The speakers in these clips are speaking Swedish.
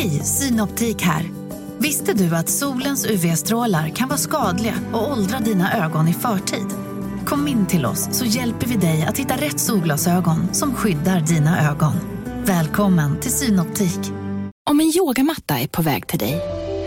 Hej, Synoptik här. Visste du att solens UV-strålar kan vara skadliga och åldra dina ögon i förtid? Kom in till oss så hjälper vi dig att hitta rätt solglasögon som skyddar dina ögon. Välkommen till Synoptik. Om en yogamatta är på väg till dig,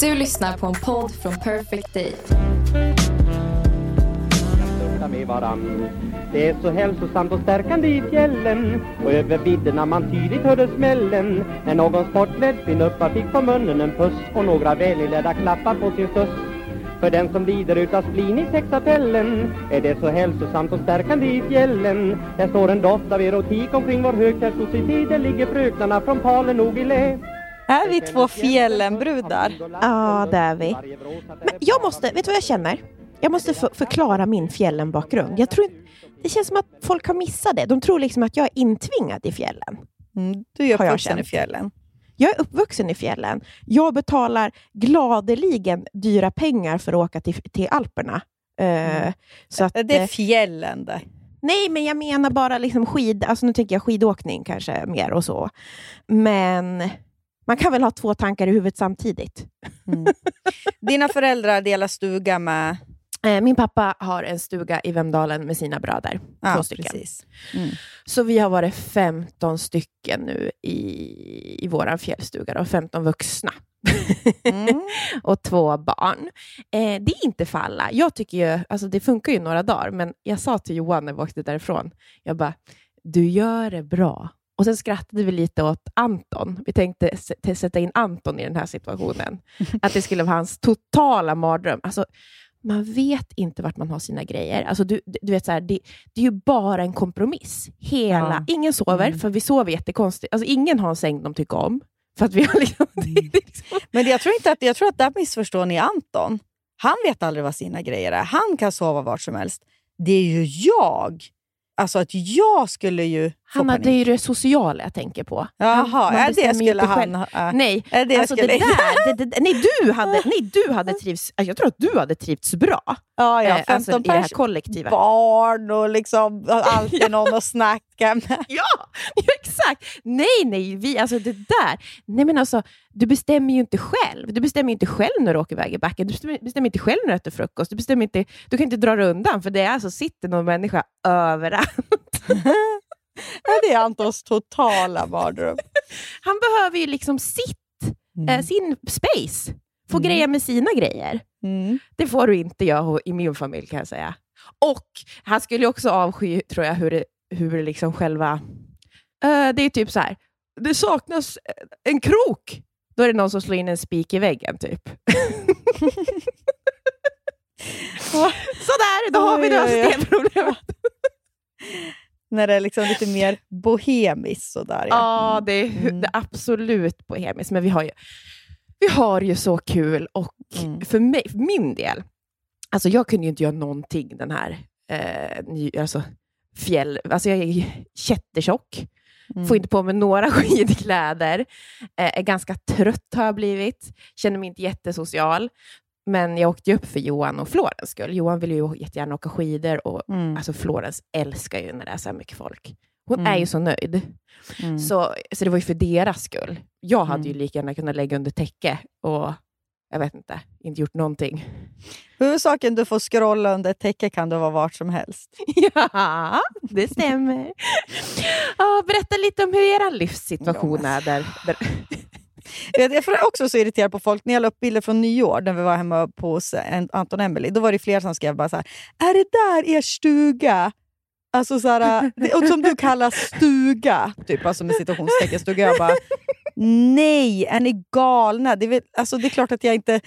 Du lyssnar på en podd från Perfect Day. med varann. Det är så hälsosamt och stärkande i fjällen och över vidderna man tydligt hörde smällen när någon sportklädd kvinna fick på munnen en puss och några välinledda klappar på sin stuss. För den som lider utav splin i sexapellen är det så hälsosamt och stärkande i fjällen. Där står en doft av erotik omkring vår högkärlsociety. Där ligger fröknarna från Palen nog i lä. Är vi två fjällenbrudar? Ja, det är vi. Men jag måste, vet du vad jag känner? Jag måste för, förklara min fjällenbakgrund. Jag tror, det känns som att folk har missat det. De tror liksom att jag är intvingad i fjällen. Mm, du är uppvuxen i fjällen. Jag är uppvuxen i fjällen. Jag betalar gladeligen dyra pengar för att åka till, till Alperna. Mm. Uh, så att, det är eh, fjällen där. Nej, men jag menar bara liksom skid... Alltså nu tänker jag skidåkning kanske mer och så. Men man kan väl ha två tankar i huvudet samtidigt. Mm. Dina föräldrar delar stuga med... Eh, Min pappa har en stuga i Vemdalen med sina bröder. Ja, två stycken. precis. Mm. Så vi har varit 15 stycken nu i, i vår fjällstuga. Då, 15 vuxna. Mm. och två barn. Eh, det är inte för alla. Jag tycker ju, alltså det funkar ju några dagar, men jag sa till Johan när vi åkte därifrån, jag bara, du gör det bra. Och sen skrattade vi lite åt Anton. Vi tänkte sätta in Anton i den här situationen. Att det skulle vara hans totala mardröm. Alltså, man vet inte vart man har sina grejer. Alltså, du, du vet, så här, det, det är ju bara en kompromiss. Hela, Ja. Ingen sover, Mm. för vi sover jättekonstigt. Alltså, ingen har en säng de tycker om. För att vi har liksom, är liksom Men jag tror inte att jag tror att där missförstår ni Anton. Han vet aldrig vad sina grejer är. Han kan sova vart som helst. Det är ju jag. Alltså att jag skulle ju Hanna, det är ju det sociala jag tänker på. Jaha, ja, det ju skulle han... äh. Nej, Är det alltså skulle... det där, det, det, nej, du hade, nej, du hade trivts, alltså, jag tror att du hade trivts bra. ja, ja, eh, 15 alltså, i det här pers kollektiva. barn och liksom alltid någon att snacka med. Ja, ja, exakt! Nej, nej, vi, alltså det där. Nej, men alltså, du bestämmer ju inte själv. Du bestämmer inte själv när du åker iväg i backen. Du bestämmer, bestämmer inte själv när du äter frukost. Du, bestämmer inte, du kan inte dra dig undan, för det är alltså, sitter någon människa överallt. Det är Antons totala mardröm. Han behöver ju liksom sitt, eh, sin space. Få Mm. grejer med sina grejer. Mm. Det får du inte göra i min familj kan jag säga. Och han skulle också avsky, tror jag, hur det, hur det liksom själva... Eh, det är typ så här, det saknas en krok. Då är det någon som slår in en spik i väggen, typ. Sådär, då har vi löst det problemet. När det är liksom lite mer bohemiskt sådär. Ja, det är, Mm. det är absolut bohemiskt, men vi har ju, vi har ju så kul. Och Mm. för, mig, för min del, alltså jag kunde ju inte göra någonting den här eh, ny, alltså, fjäll... Alltså jag är ju jättetjock, Mm. får inte på mig några skidkläder, eh, är ganska trött har jag blivit, känner mig inte jättesocial. Men jag åkte ju upp för Johan och Florens skull. Johan vill ju jättegärna åka skidor och Mm. alltså Florens älskar ju när det är så här mycket folk. Hon Mm. är ju så nöjd. Mm. Så, så det var ju för deras skull. Jag hade ju Mm. lika gärna kunnat lägga under täcke och jag vet inte, inte gjort någonting. Huvudsaken du får scrolla under täcke kan du vara vart som helst. ja, det stämmer. Ja, berätta lite om hur er livssituation är. Där, där. Jag är också så irriterad på folk. När jag la upp bilder från nyår, när vi var hemma på hos eh, Anton och Emily, då var det flera som skrev bara så här, är det där er stuga? Alltså så här, det- och som du kallar stuga, typ, alltså med citationstecken stuga. Jag bara, nej, är ni galna? Det är, väl, alltså, det är klart att jag inte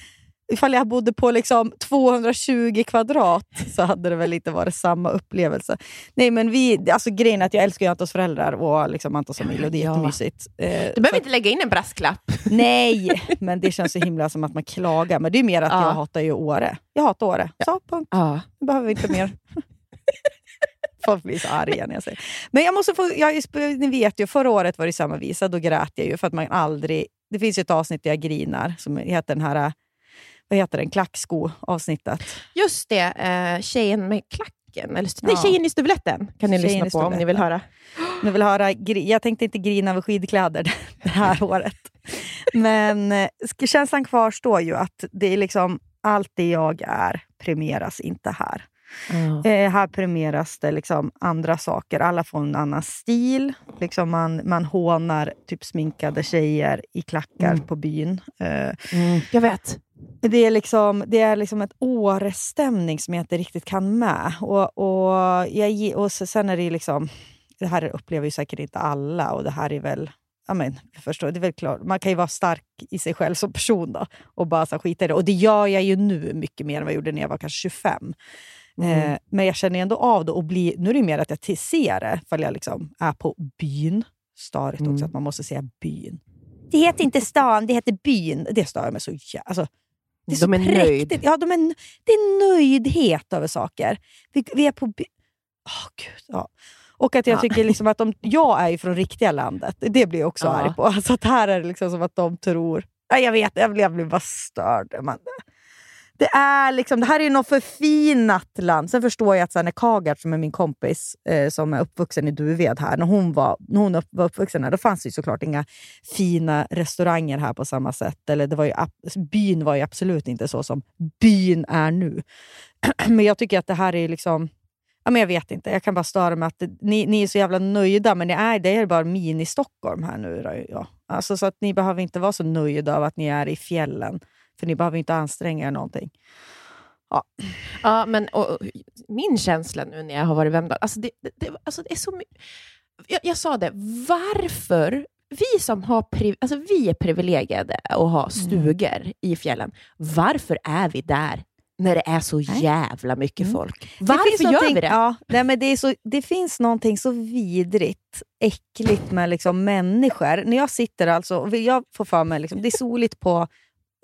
ifall jag bodde på liksom 220 kvadrat så hade det väl inte varit samma upplevelse. Nej men vi, alltså grejen är att jag älskar ju Antons föräldrar och liksom Antons familj och det är Ja. jättemysigt. Eh, Du behöver så- inte lägga in en brasklapp. Nej, men det känns så himla som att man klagar. Men det är mer att Ja. jag hatar ju Åre. Jag hatar Åre. Så, punkt. Ja. Nu behöver vi inte mer. Folk blir så arga när jag säger Men jag måste få, jag, ni vet ju, förra året var det samma visa. Då grät jag ju för att man aldrig... Det finns ju ett avsnitt där jag grinar som heter den här... Vad heter den? Klacksko-avsnittet. Just det, eh, tjejen med klacken. Eller, nej, Ja. tjejen i stuvletten kan ni Tjejen lyssna på om ni vill höra. Ni vill höra, jag tänkte inte grina över skidkläder det här året. Men eh, känslan kvarstår ju att det är liksom allt det jag är premieras inte här. Eh, här premieras det liksom andra saker. Alla får en annan stil. Liksom man, man hånar typ sminkade tjejer i klackar Mm. på byn. Eh, Jag vet. Det är liksom, det är liksom ett Åre-stämning som jag inte riktigt kan med. Och, och, jag, och sen är det liksom... Det här upplever ju säkert inte alla och det här är väl... Ja, men, jag förstår, det är väl klart. Man kan ju vara stark i sig själv som person då, och bara så skita i det. Och det gör jag ju nu mycket mer än vad jag gjorde när jag var kanske 25. Mm. Eh, men jag känner ändå av det och blir, nu är det mer att jag ser det för jag liksom är på byn. Störigt Mm. också att man måste säga byn. Det heter inte stan, det heter byn. Det stör jag mig så jä- alltså, det är så De är präktigt. nöjd. Ja, de är, det är nöjdhet över saker. Vi, vi är på... Åh, Gud, ja. Och att jag Ja. tycker liksom att de, jag är ju från riktiga landet. Det blir jag också Ja. arg på. Alltså att här är det liksom som att de tror... Nej, jag vet, jag blir, jag blir bara störd. Man, det, är liksom, det här är något förfinat land. Sen förstår jag att så här, när Kagart, som är min kompis, eh, som är uppvuxen i Duved här, när hon var, när hon upp, var uppvuxen här, då fanns det ju såklart inga fina restauranger här på samma sätt. Eller det var ju, byn var ju absolut inte så som byn är nu. Men jag tycker att det här är liksom... Ja, men jag vet inte, jag kan bara störa mig att det, ni, ni är så jävla nöjda, men det är, det är bara mini-Stockholm här nu. Då, ja. alltså, så att ni behöver inte vara så nöjda av att ni är i fjällen, för ni behöver inte anstränga er någonting. Ja, men och, och, min känsla nu när jag har varit Vemdal, alltså det, det, det, alltså det är så. Jag, jag sa det, varför vi som har priv, alltså vi är privilegierade att Mm. ha stugor i fjällen, varför är vi där när det är så Nej. jävla mycket Mm. folk? Varför gör vi det? Ja, nej, men det, är så, det finns någonting så vidrigt, äckligt med liksom människor. När jag sitter alltså, och jag får för mig, liksom, det är soligt på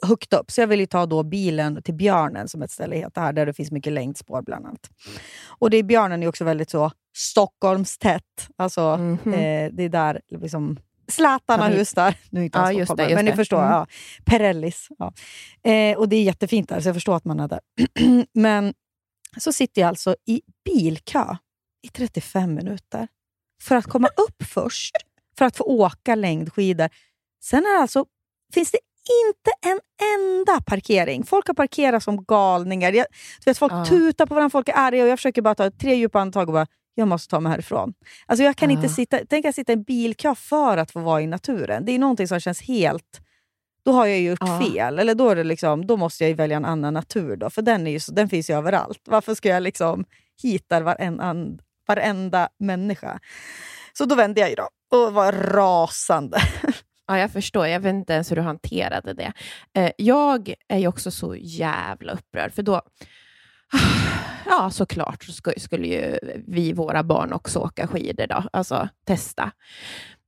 högt upp, så jag vill ju ta då bilen till Björnen, som ett ställe heter här, där det finns mycket längdspår bland annat. Och det är, Björnen är också väldigt så Stockholmstätt. Alltså, Mhm. eh, det är där liksom, Zlatan har hus där. Nu är inte Ja, just det, just men ni det. förstår. Mm. Ja. Perellis. Ja. Eh, och det är jättefint där, så jag förstår att man är där. men så sitter jag alltså i bilkö i 35 minuter för att komma upp först, för att få åka längdskidor. Sen är alltså, finns det inte en enda parkering. Folk har parkerat som galningar. Jag, du vet, folk Ja. tutar på varandra, folk är arga och jag försöker bara ta tre djupa andetag och bara, jag måste ta mig härifrån. Alltså jag kan Ja. inte sitta, tänk att sitta i en bilkö för att få vara i naturen. Det är någonting som känns helt... Då har jag gjort Ja. fel. Eller då, är det liksom, då måste jag välja en annan natur. Då, för den, är ju, den finns ju överallt. Varför ska jag liksom hita varenda, varenda människa? Så då vände jag ju då och var rasande. Ja, jag förstår. Jag vet inte ens hur du hanterade det. Eh, jag är ju också så jävla upprörd, för då... Ja, såklart så sku- skulle ju vi, våra barn, också åka skidor. Då. Alltså, testa.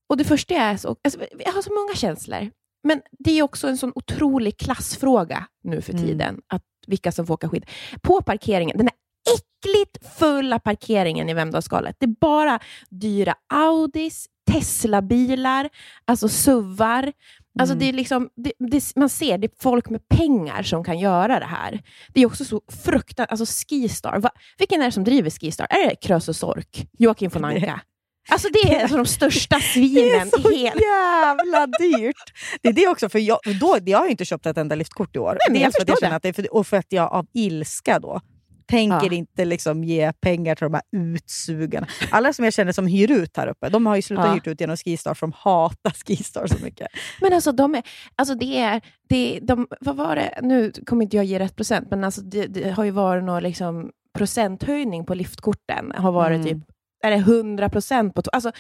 Och det första är så... Alltså, jag har så många känslor. Men det är också en sån otrolig klassfråga nu för Mm. tiden, att vilka som får åka skidor. På parkeringen, den här äckligt fulla parkeringen i Vemdalsskalet, det är bara dyra Audis, Tesla-bilar, alltså SUVar. Alltså Mm. det är liksom, det, det, man ser, det är folk med pengar som kan göra det här. Det är också så fruktansvärt, alltså Skistar, va, vilken är det som driver Skistar? Är det Krösus och Sork? Joakim von Anka? Alltså det är alltså de största Det svinen är så i hela... jävla dyrt! Det är det också, för jag, då, jag har ju inte köpt ett enda liftkort i år. men jag Dels för att jag känner att det är för, och för att jag av ilska då tänker Ja. inte liksom ge pengar till de här utsugarna. Alla som jag känner som hyr ut här uppe, de har ju slutat Ja. hyrt ut genom Skistar för de hatar Skistar så mycket. Men alltså, de är, alltså det är, det, de, vad var det, nu kommer inte jag ge rätt procent, men alltså det, det har ju varit någon liksom procenthöjning på liftkorten. har varit Mm. typ, är det 100 procent på, alltså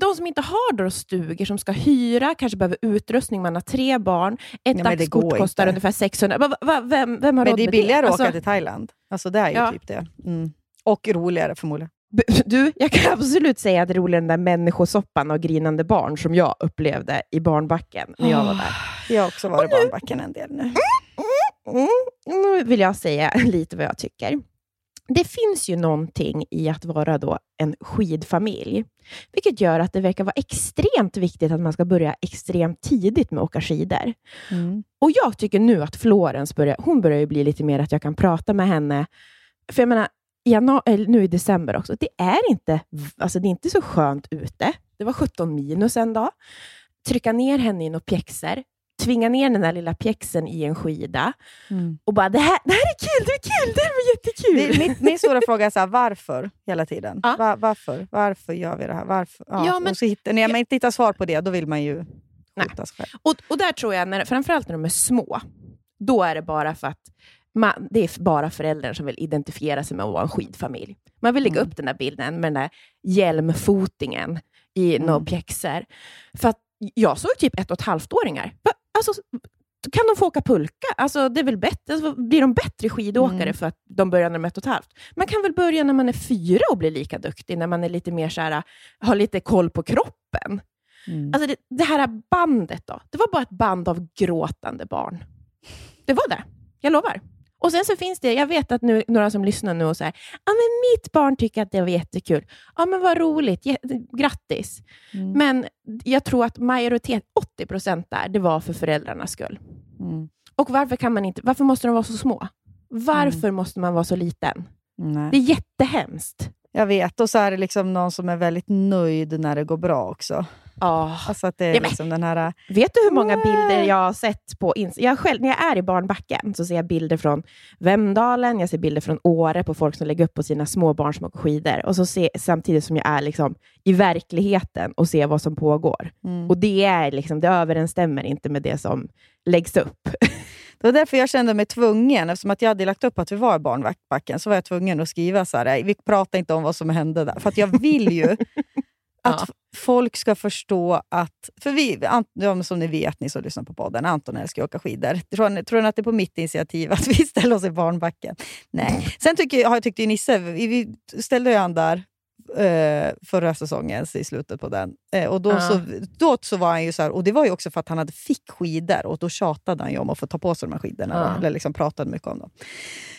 de som inte har då stugor som ska hyra, kanske behöver utrustning, man har tre barn. Ett det går dagskort kostar inte. ungefär 600. Va, va, vem, vem har Men råd det är med billigare att Alltså, åka till Thailand. Alltså det är ju Ja. typ det. Mm. Och roligare förmodligen. Du, jag kan absolut säga att det är roligare den där människosoppan och grinande barn som jag upplevde i barnbacken när jag var där. Jag har också varit i barnbacken en del nu. Mm, nu vill jag säga lite vad jag tycker. Det finns ju någonting i att vara då en skidfamilj, vilket gör att det verkar vara extremt viktigt att man ska börja extremt tidigt med att åka skidor. Mm. Och jag tycker nu att Florens börjar, hon börjar ju bli lite mer att jag kan prata med henne. För jag menar, i janu- eller nu i december också, det är, inte, alltså det är inte så skönt ute. Det var 17 minus en dag. Trycka ner henne i några pjäxor, tvinga ner den där lilla pjäxen i en skida Mm. och bara, det här, det här är kul, det är kul, det här var jättekul. Det, min, min stora fråga är så här, varför hela tiden? Ja. Va, varför? Varför gör vi det här? Varför? Ja, Ja, men- och så hittar, när man inte hittar svar på det, då vill man ju skjuta sig själv. Och, och där tror jag, när, framförallt när de är små, då är det bara för att man, det är bara föräldrar som vill identifiera sig med att vara en skidfamilj. Man vill lägga Mm. upp den där bilden med den där hjälmfotingen i Mm. några pjäxor. För att jag såg typ ett och ett halvt-åringar. Alltså, kan de få åka pulka? Alltså, det är väl bättre, alltså, blir de bättre skidåkare Mm. för att de börjar när de är ett och ett halvt? Man kan väl börja när man är fyra och bli lika duktig, när man är lite mer så här, har lite koll på kroppen. Mm. Alltså det, det här bandet då, det var bara ett band av gråtande barn. Det var det, jag lovar. Och sen så finns det, jag vet att nu, några som lyssnar nu och säger, ja men mitt barn tycker att det var jättekul. Ja men vad roligt, grattis. Mm. Men jag tror att majoritet, 80 procent där, det var för föräldrarnas skull. Mm. Och varför kan man inte, varför måste de vara så små? Varför måste man vara så liten? Nej. Det är jättehemskt. Jag vet, och så är det liksom någon som är väldigt nöjd när det går bra också. Oh. Alltså att det är Ja, men- liksom den här... Vet du hur många Nej. bilder jag har sett på Instagram? Jag själv, när jag är i barnbacken så ser jag bilder från Vemdalen, jag ser bilder från Åre på folk som lägger upp på sina små barn som åker skidor. Och så se, samtidigt som jag är liksom i verkligheten och ser vad som pågår. Mm. Och det, är liksom, det överensstämmer inte med det som läggs upp. Det var därför jag kände mig tvungen, eftersom att jag hade lagt upp att vi var i barnbacken, så var jag tvungen att skriva så här, vi pratar inte om vad som hände där. För att jag vill ju att Ja. folk ska förstå att, för vi, som ni vet, ni som lyssnar på podden, Anton älskar att åka skidor. Tror ni, tror ni att det är på mitt initiativ att vi ställer oss i barnbacken? Nej. Sen tycker, har jag tyckt ju Nisse, vi, ställde ju han där eh, förra säsongen, i slutet på den. Eh, och då, Ja. så, då så var han ju så här, och det var ju också för att han hade fick skidor och då tjatade han om att få ta på sig de här skidorna. Ja. Då, eller liksom pratade mycket om dem.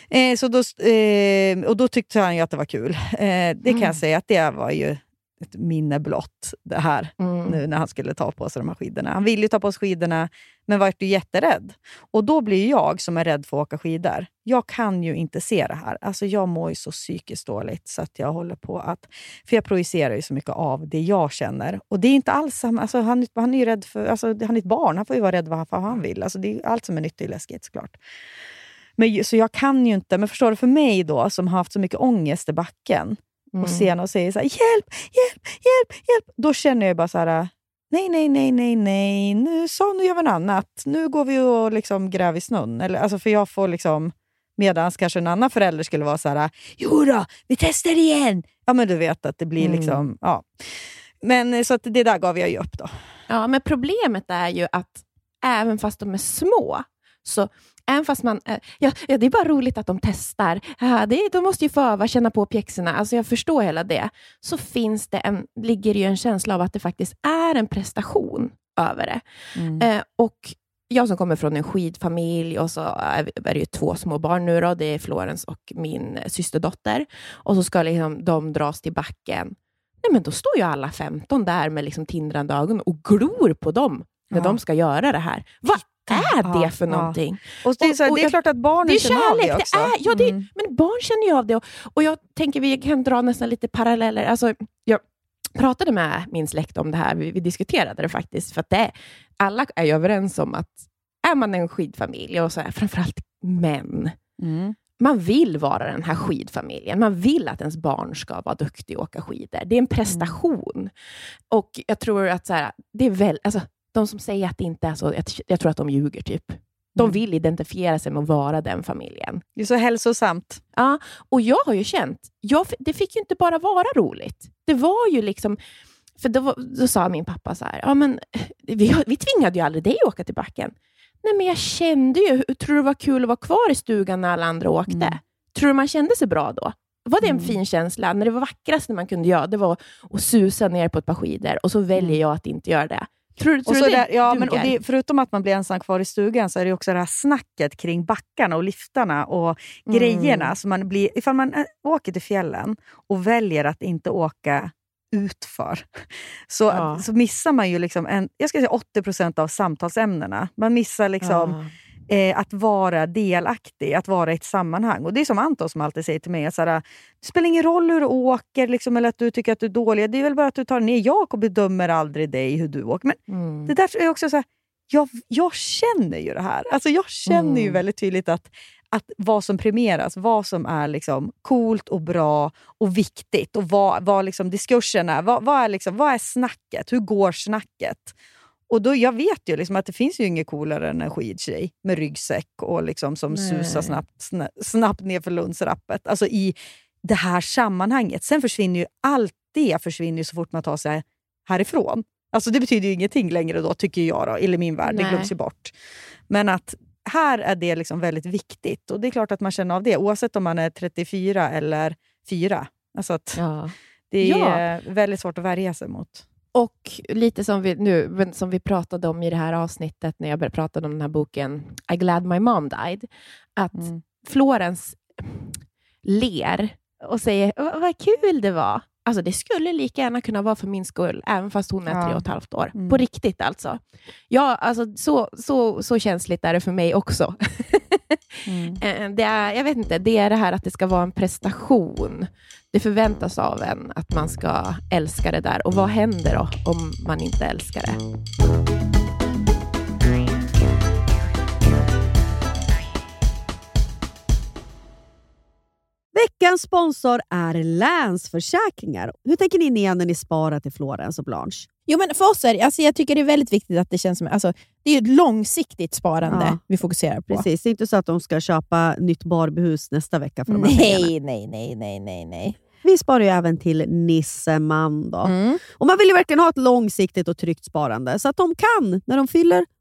Eh, så då, eh, och då tyckte han ju att det var kul. Eh, det kan Mm. jag säga att det var ju ett minne blott det här Mm. nu när han skulle ta på sig de här skidorna. Han ville ju ta på sig skidorna, men var ju jätterädd. Och då blir jag som är rädd för att åka skidor, jag kan ju inte se det här. Alltså jag mår ju så psykiskt dåligt så att jag håller på att... För jag projicerar ju så mycket av det jag känner. Och det är inte alls samma... Alltså han, han är ju rädd för... Alltså han är ett barn, han får ju vara rädd vad han, vill. Alltså det är, allt som är nytt är läskigt såklart. Men, så jag kan ju inte, men förstår du, för mig då som har haft så mycket ångest i backen, Mm. och ser någon och säger så här, hjälp, hjälp, hjälp, hjälp. Då känner jag bara så här, nej, nej, nej, nej, nej, nu, så, nu gör vi något annat. Nu går vi och liksom gräver i snön. Eller, alltså, för jag får liksom, medans kanske en annan förälder skulle vara så här, jo då, vi testar igen. Ja, men du vet att det blir Mm. liksom, ja. Men eh, så att det där gav jag ju upp då. Ja, men problemet är ju att även fast de är små, så även fast man... eh, Ja, ja, det är bara roligt att de testar. Ja, det, de måste ju få öva, känna på pjäxorna. Alltså jag förstår hela det. Så finns det en, ligger det ju en känsla av att det faktiskt är en prestation över det. Eh, och jag som kommer från en skidfamilj och så är det ju två små barn nu. Då. Det är Florens och min systerdotter. Och så ska liksom de dras till backen. Nej, men då står ju alla 15 där med liksom tindrande ögon och glor på dem när Ja. de ska göra det här. Vad är det för någonting? Och det är, så här, och det är klart att barnen Det är känner av det Det också. är, ja, det, Mm. Men barn känner ju av det. Och, och jag tänker vi kan dra nästan lite paralleller. Alltså, jag pratade med min släkt om det här. Vi, vi diskuterade det faktiskt. För att det, alla är ju överens om att är man en skidfamilj, och så här, framförallt män, Mm. man vill vara den här skidfamiljen. Man vill att ens barn ska vara duktig och åka skidor. Det är en prestation. Och jag tror att så här, det är väl, alltså, de som säger att det inte är så, jag, jag tror att de ljuger. typ. De Mm. vill identifiera sig med att vara den familjen. Det är så hälsosamt. Ja, och jag har ju känt, jag, det fick ju inte bara vara roligt. Det var ju liksom, för då, då sa min pappa så här, ja, men, vi, vi tvingade ju aldrig dig att åka till backen. Nej, men jag kände ju, tror du det var kul att vara kvar i stugan när alla andra åkte? Mm. Tror du man kände sig bra då? Var det en Mm. fin känsla? När det var vackraste man kunde göra, det var att susa ner på ett par skidor och så väljer jag att inte göra det. Tror, du- tror Och så det där, ja, men, och det, förutom att man blir ensam kvar i stugan så är det också det här snacket kring backarna och liftarna och Mm. grejerna. Så man blir, ifall man äh, åker till fjällen och väljer att inte åka utför, så, Ja. så missar man ju liksom en, jag ska säga 80% av samtalsämnena. Man missar liksom Ja. Eh, att vara delaktig, att vara i ett sammanhang. Och Det är som Anton som alltid säger till mig, såhär, det spelar ingen roll hur du åker liksom, eller att du tycker att du är dålig. Det är väl bara att du tar ner. Jag bedömer aldrig dig hur du åker. Men Mm. det där är också så här, jag, jag känner ju det här. Alltså jag känner ju Mm. väldigt tydligt att, att vad som premieras, vad som är liksom coolt och bra och viktigt och vad, vad liksom diskursen är. Vad, vad, är liksom, vad är snacket? Hur går snacket? Och då, Jag vet ju liksom att det finns ju inget coolare än en skidtjej med ryggsäck och liksom som Nej. susar snabbt, sna- snabbt ner för Lundsrappet. Alltså i det här sammanhanget. Sen försvinner ju allt det försvinner så fort man tar sig härifrån. Alltså det betyder ju ingenting längre då, tycker jag, då, eller min värld. Det Nej. glöms ju bort. Men att här är det liksom väldigt viktigt. Och det är klart att man känner av det, oavsett om man är 34 eller 4. Alltså att Ja. det är Ja. väldigt svårt att värja sig mot. Och lite som vi, nu, som vi pratade om i det här avsnittet, när jag började prata om den här boken I glad my mom died, att Mm. Florens ler och säger "Vad- kul det var. Alltså det skulle lika gärna kunna vara för min skull, även fast hon är Ja. tre och ett halvt år. Mm. På riktigt alltså. Ja, alltså så, så, så känsligt är det för mig också. Eh, det är, jag vet inte, det är det här att det ska vara en prestation. Det förväntas av en att man ska älska det där. Och vad händer då om man inte älskar det? Veckans sponsor är Länsförsäkringar. Hur tänker ni när ni sparar till Florens och Blanche? Jo, men för oss är det, alltså jag tycker det är väldigt viktigt att det känns som... Alltså, det är ett långsiktigt sparande Ja. vi fokuserar på. Precis, det är inte så att de ska köpa nytt Barbiehus nästa vecka för de här. Nej, nej, nej, nej, nej, nej. Vi sparar ju även till Nisseman. Då. Mm. Och man vill ju verkligen ha ett långsiktigt och tryggt sparande så att de kan, när de fyller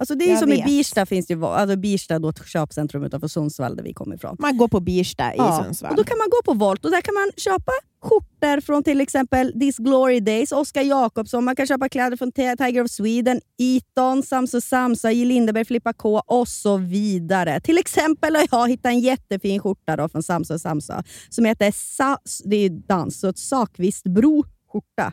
Alltså det är som i vet. Birsta, finns det, alltså Birsta då ett köpcentrum utanför Sundsvall där vi kommer ifrån. Man går på Birsta i Ja, Sundsvall. Och då kan man gå på Volt och där kan man köpa skjortor från till exempel This Glory Days, Oscar Jakobsson, man kan köpa kläder från Tiger of Sweden, Eton, Samso Samsa, J. Lindeberg, Filippa K och så vidare. Till exempel har jag hittat en jättefin skjorta då från Samso Samsa som heter Sa- det är dans, så ett Sakvistbro skjorta.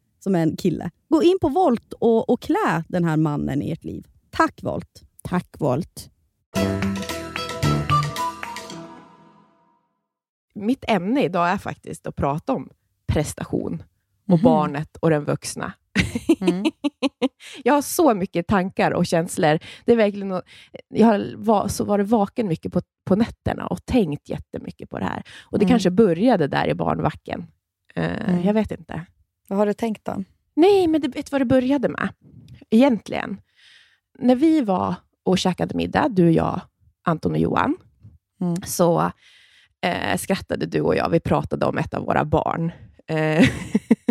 som är en kille. Gå in på Volt och, och klä den här mannen i ert liv. Tack Volt! Tack Volt. Mitt ämne idag är faktiskt att prata om prestation och Mhm. barnet och den vuxna. Mm. jag har så mycket tankar och känslor. Det är verkligen jag har så varit vaken mycket på, på nätterna och tänkt jättemycket på det här. Och Det Mm. kanske började där i barnvacken. Eh, Mm. Jag vet inte. Vad har du tänkt då? Nej, men det, vet du vad det började med? Egentligen. När vi var och käkade middag, du, jag, Anton och Johan, Mm. så eh, skrattade du och jag. Vi pratade om ett av våra barn. Eh,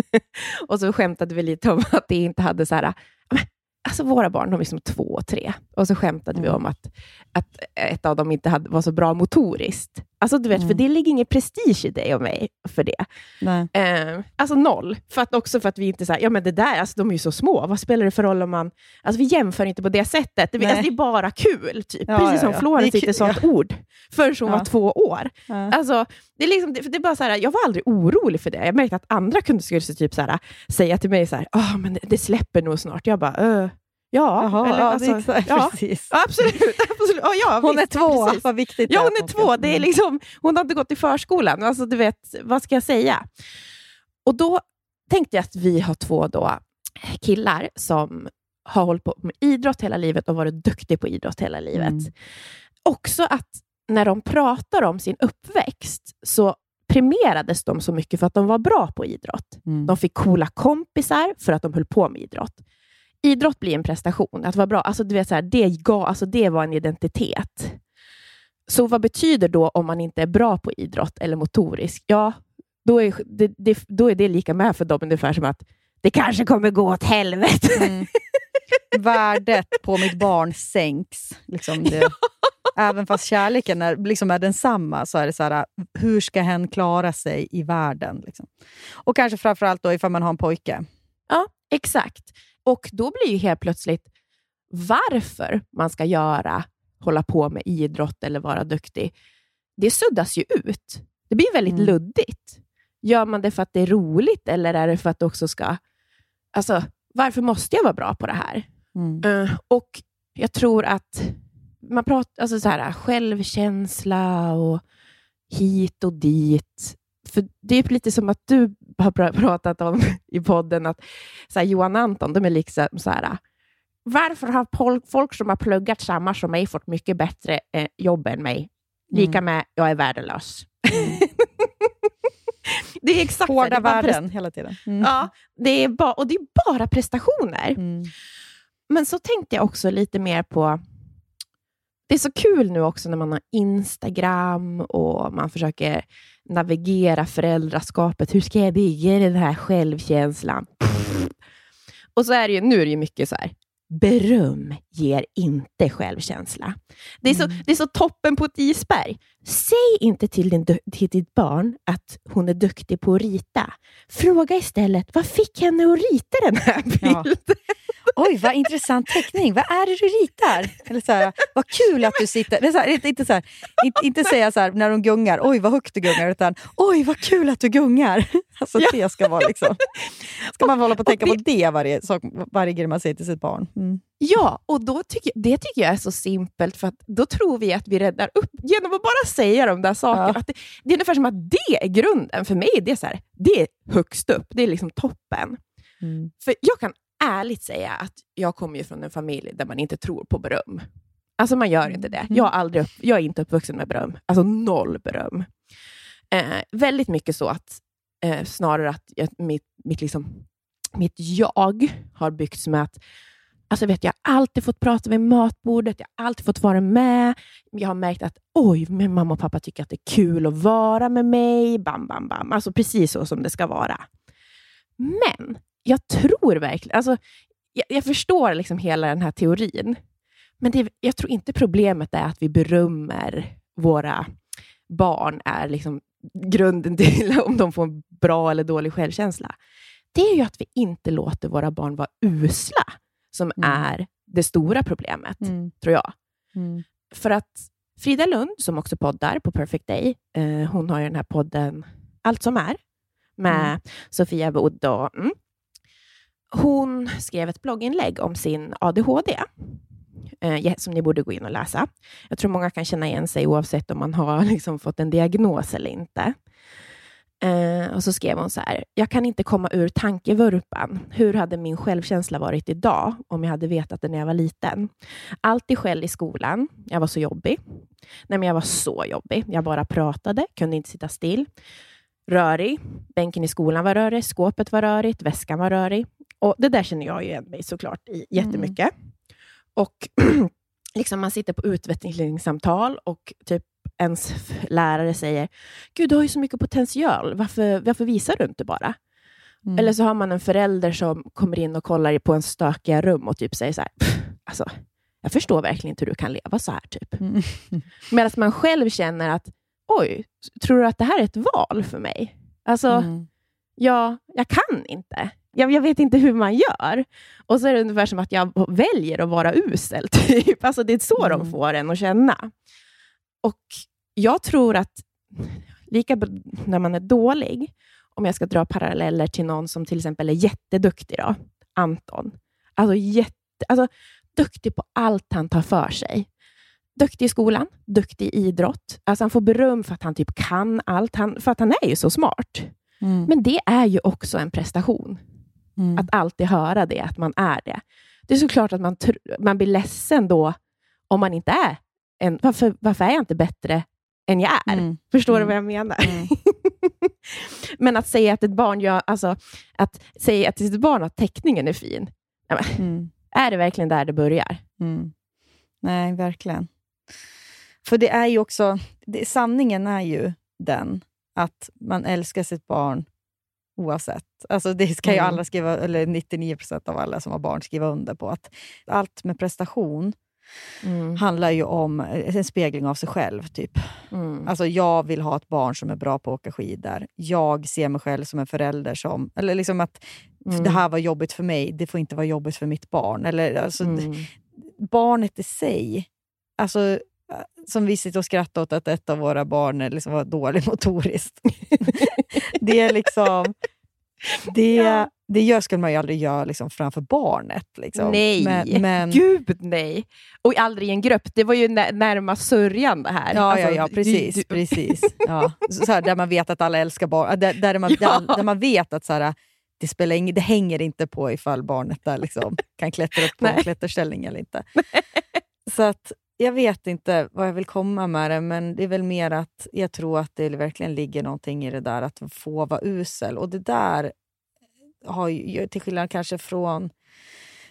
och så skämtade vi lite om att det inte hade så här... Alltså våra barn, de är som två och tre. Och så skämtade vi Mm. om att, att ett av dem inte hade, var så bra motoriskt. Alltså du vet, för Mm. det ligger ingen prestige i dig och mig för det. Eh, alltså noll. För att också för att vi inte säger, ja men det där, alltså, de är ju så små. Vad spelar det för roll om man... Alltså vi jämför inte på det sättet. Det, alltså, det är bara kul. Typ. Ja, Precis ja, som ja. Florence inte ett ord förrän hon var två år. Alltså, det är liksom, det, för det är bara så här, jag var aldrig orolig för det. Jag märkte att andra kunde skulle typ så här, säga till mig så här, "Ah, men det, det släpper nog snart. Jag bara, "Ö, ja. Jaha, eller, ja, alltså, är exakt, ja. precis. Absolut. absolut. Ja, Hon är visst, två, precis. vad viktigt Ja, hon är två. Det är Mm. liksom, hon har inte gått i förskolan. Alltså, du vet, vad ska jag säga? Och då tänkte jag att vi har två då killar som har hållit på med idrott hela livet och varit duktiga på idrott hela livet. Mm. Också att när de pratar om sin uppväxt så premierades de så mycket för att de var bra på idrott. Mm. De fick coola kompisar för att de höll på med idrott. Idrott blir en prestation. Att vara bra, alltså du vet, så här, det, gav, alltså det var en identitet. Så vad betyder då om man inte är bra på idrott eller motorisk? Ja, då är det, det, då är det lika med för dem ungefär som att det kanske kommer gå åt helvete. Mm. Värdet på mitt barn sänks. Liksom det. Även fast kärleken är, liksom är densamma så är det så här, hur ska hen klara sig i världen? Liksom. Och kanske framförallt då ifall man har en pojke. Ja, exakt. Och då blir ju helt plötsligt varför man ska göra, hålla på med idrott eller vara duktig, det suddas ju ut. Det blir väldigt Mm. luddigt. Gör man det för att det är roligt eller är det för att det också ska... Alltså, varför måste jag vara bra på det här? Mm. Eh, och jag tror att man pratar alltså så här, självkänsla och hit och dit. För Det är lite som att du har pra- pratat om i podden, att så här, Johan Anton, de är liksom så här, varför har folk som har pluggat samma som mig fått mycket bättre eh, jobb än mig? Lika Mm. med, jag är värdelös. det är exakt. Det Hårda bara värden hela tiden. Mm. Ja, det är ba- och det är bara prestationer. Mm. Men så tänkte jag också lite mer på... Det är så kul nu också när man har Instagram och man försöker navigera föräldraskapet. Hur ska jag bygga den här självkänslan? Och så är det ju, nu är det ju mycket så här, beröm ger inte självkänsla. Det är, så, det är så toppen på ett isberg. Säg inte till, din, till ditt barn att hon är duktig på att rita. Fråga istället, vad fick henne att rita den här Ja. bilden? Oj, vad intressant teckning. Vad är det du ritar? Eller så här, vad kul att du sitter... Är så här, inte, så här, inte, inte säga så här när de gungar, oj vad högt du gungar, utan oj vad kul att du gungar. Alltså Ja. det ska vara liksom... Ska man hålla på att tänka på det varje, varje grej man säger till sitt barn. Mm. Ja, och då tycker, det tycker jag är så simpelt, för att då tror vi att vi räddar upp genom att bara säga de där sakerna. Ja. Att det, det är ungefär som att det är grunden. För mig är det så här, det är högst upp, det är liksom toppen. Mm. För jag kan ärligt säga att jag kommer ju från en familj där man inte tror på beröm. Alltså man gör inte det. Jag, har aldrig upp, jag är inte uppvuxen med beröm. Alltså noll beröm. Eh, väldigt mycket så att eh, snarare att jag, mitt, mitt, liksom, mitt jag har byggts med att Alltså vet jag har alltid fått prata vid matbordet, jag har alltid fått vara med. Jag har märkt att oj, min mamma och pappa tycker att det är kul att vara med mig. Bam, bam, bam. Alltså precis så som det ska vara. Men jag tror verkligen, alltså, jag, jag förstår liksom hela den här teorin, men det, jag tror inte problemet är att vi berömmer våra barn är liksom grunden till om de får en bra eller dålig självkänsla. Det är ju att vi inte låter våra barn vara usla som Mm. är det stora problemet, Mm. tror jag. Mm. För att Frida Lund, som också poddar på Perfect Day, eh, hon har ju den här podden Allt som är, med Mm. Sofia Wood. Och, mm. Hon skrev ett blogginlägg om sin ADHD, eh, som ni borde gå in och läsa. Jag tror många kan känna igen sig oavsett om man har liksom fått en diagnos eller inte. Eh, och så skrev hon så här, jag kan inte komma ur tankevurpan. Hur hade min självkänsla varit idag om jag hade vetat det när jag var liten? Alltid skäll i skolan. Jag var så jobbig. Nej, men jag var så jobbig. Jag bara pratade, kunde inte sitta still. Rörig. Bänken i skolan var rörig, skåpet var rörigt, väskan var rörig. Och Det där känner jag igen mig såklart i jättemycket. Och liksom man sitter på utvecklingssamtal och typ ens lärare säger Gud, du har ju så mycket potential. Varför, varför visar du inte bara? Mm. Eller så har man en förälder som kommer in och kollar på en stökiga rum och typ säger så här, "Pff, alltså, jag förstår verkligen inte hur du kan leva så här. Typ. Mm. Medan man själv känner att, oj, tror du att det här är ett val för mig? Alltså, Mm. ja, jag kan inte. Jag, jag vet inte hur man gör. Och så är det ungefär som att jag väljer att vara usel. Typ. Alltså, det är så de Mm. får en att känna. Och jag tror att lika när man är dålig, om jag ska dra paralleller till någon som till exempel är jätteduktig, då, Anton. Alltså, jätte, alltså duktig på allt han tar för sig. Duktig i skolan, duktig i idrott. Alltså han får beröm för att han typ kan allt, han, för att han är ju så smart. Mm. Men det är ju också en prestation. Mm. Att alltid höra det, att man är det. Det är såklart att man, man blir ledsen då om man inte är en... Varför, varför är jag inte bättre än jag är? Mm. Förstår du Mm. vad jag menar? Mm. Men att säga att ett barn gör, alltså, att säga att sitt barn att teckningen är fin, Mm. är det verkligen där det börjar? Mm. Nej, verkligen. För det är ju också... Det, sanningen är ju den att man älskar sitt barn oavsett. Alltså det ska ju Mm. alla skriva, eller 99 procent av alla som har barn skriva under på. att Allt med prestation Mm. handlar ju om en spegling av sig själv. typ. Mm. Alltså jag vill ha ett barn som är bra på att åka skidor. Jag ser mig själv som en förälder som... Eller liksom att Mm. det här var jobbigt för mig, det får inte vara jobbigt för mitt barn. Eller, alltså, Mm. barnet i sig, alltså, äh, som vi sitter och skrattar åt att ett av våra barn är liksom var dålig motoriskt. det är liksom... Det, Ja. Det gör, skulle man ju aldrig göra liksom, framför barnet. Liksom. Nej, Men, men, gud nej! Och aldrig i en grupp. Det var ju nä- närmast sörjan det här. Ja, Alltså, ja, ja, precis. du- precis. Ja. Så, så här, där man vet att alla älskar barn. Där, där, man, Ja. där, där man vet att så här, det, spelar ing, det hänger inte på ifall barnet där liksom kan klättra upp på en klätterställning eller inte. Så att, jag vet inte vad jag vill komma med det, men det är väl mer att jag tror att det verkligen ligger någonting i det där att få vara usel. Och det där har ju, till skillnad kanske från...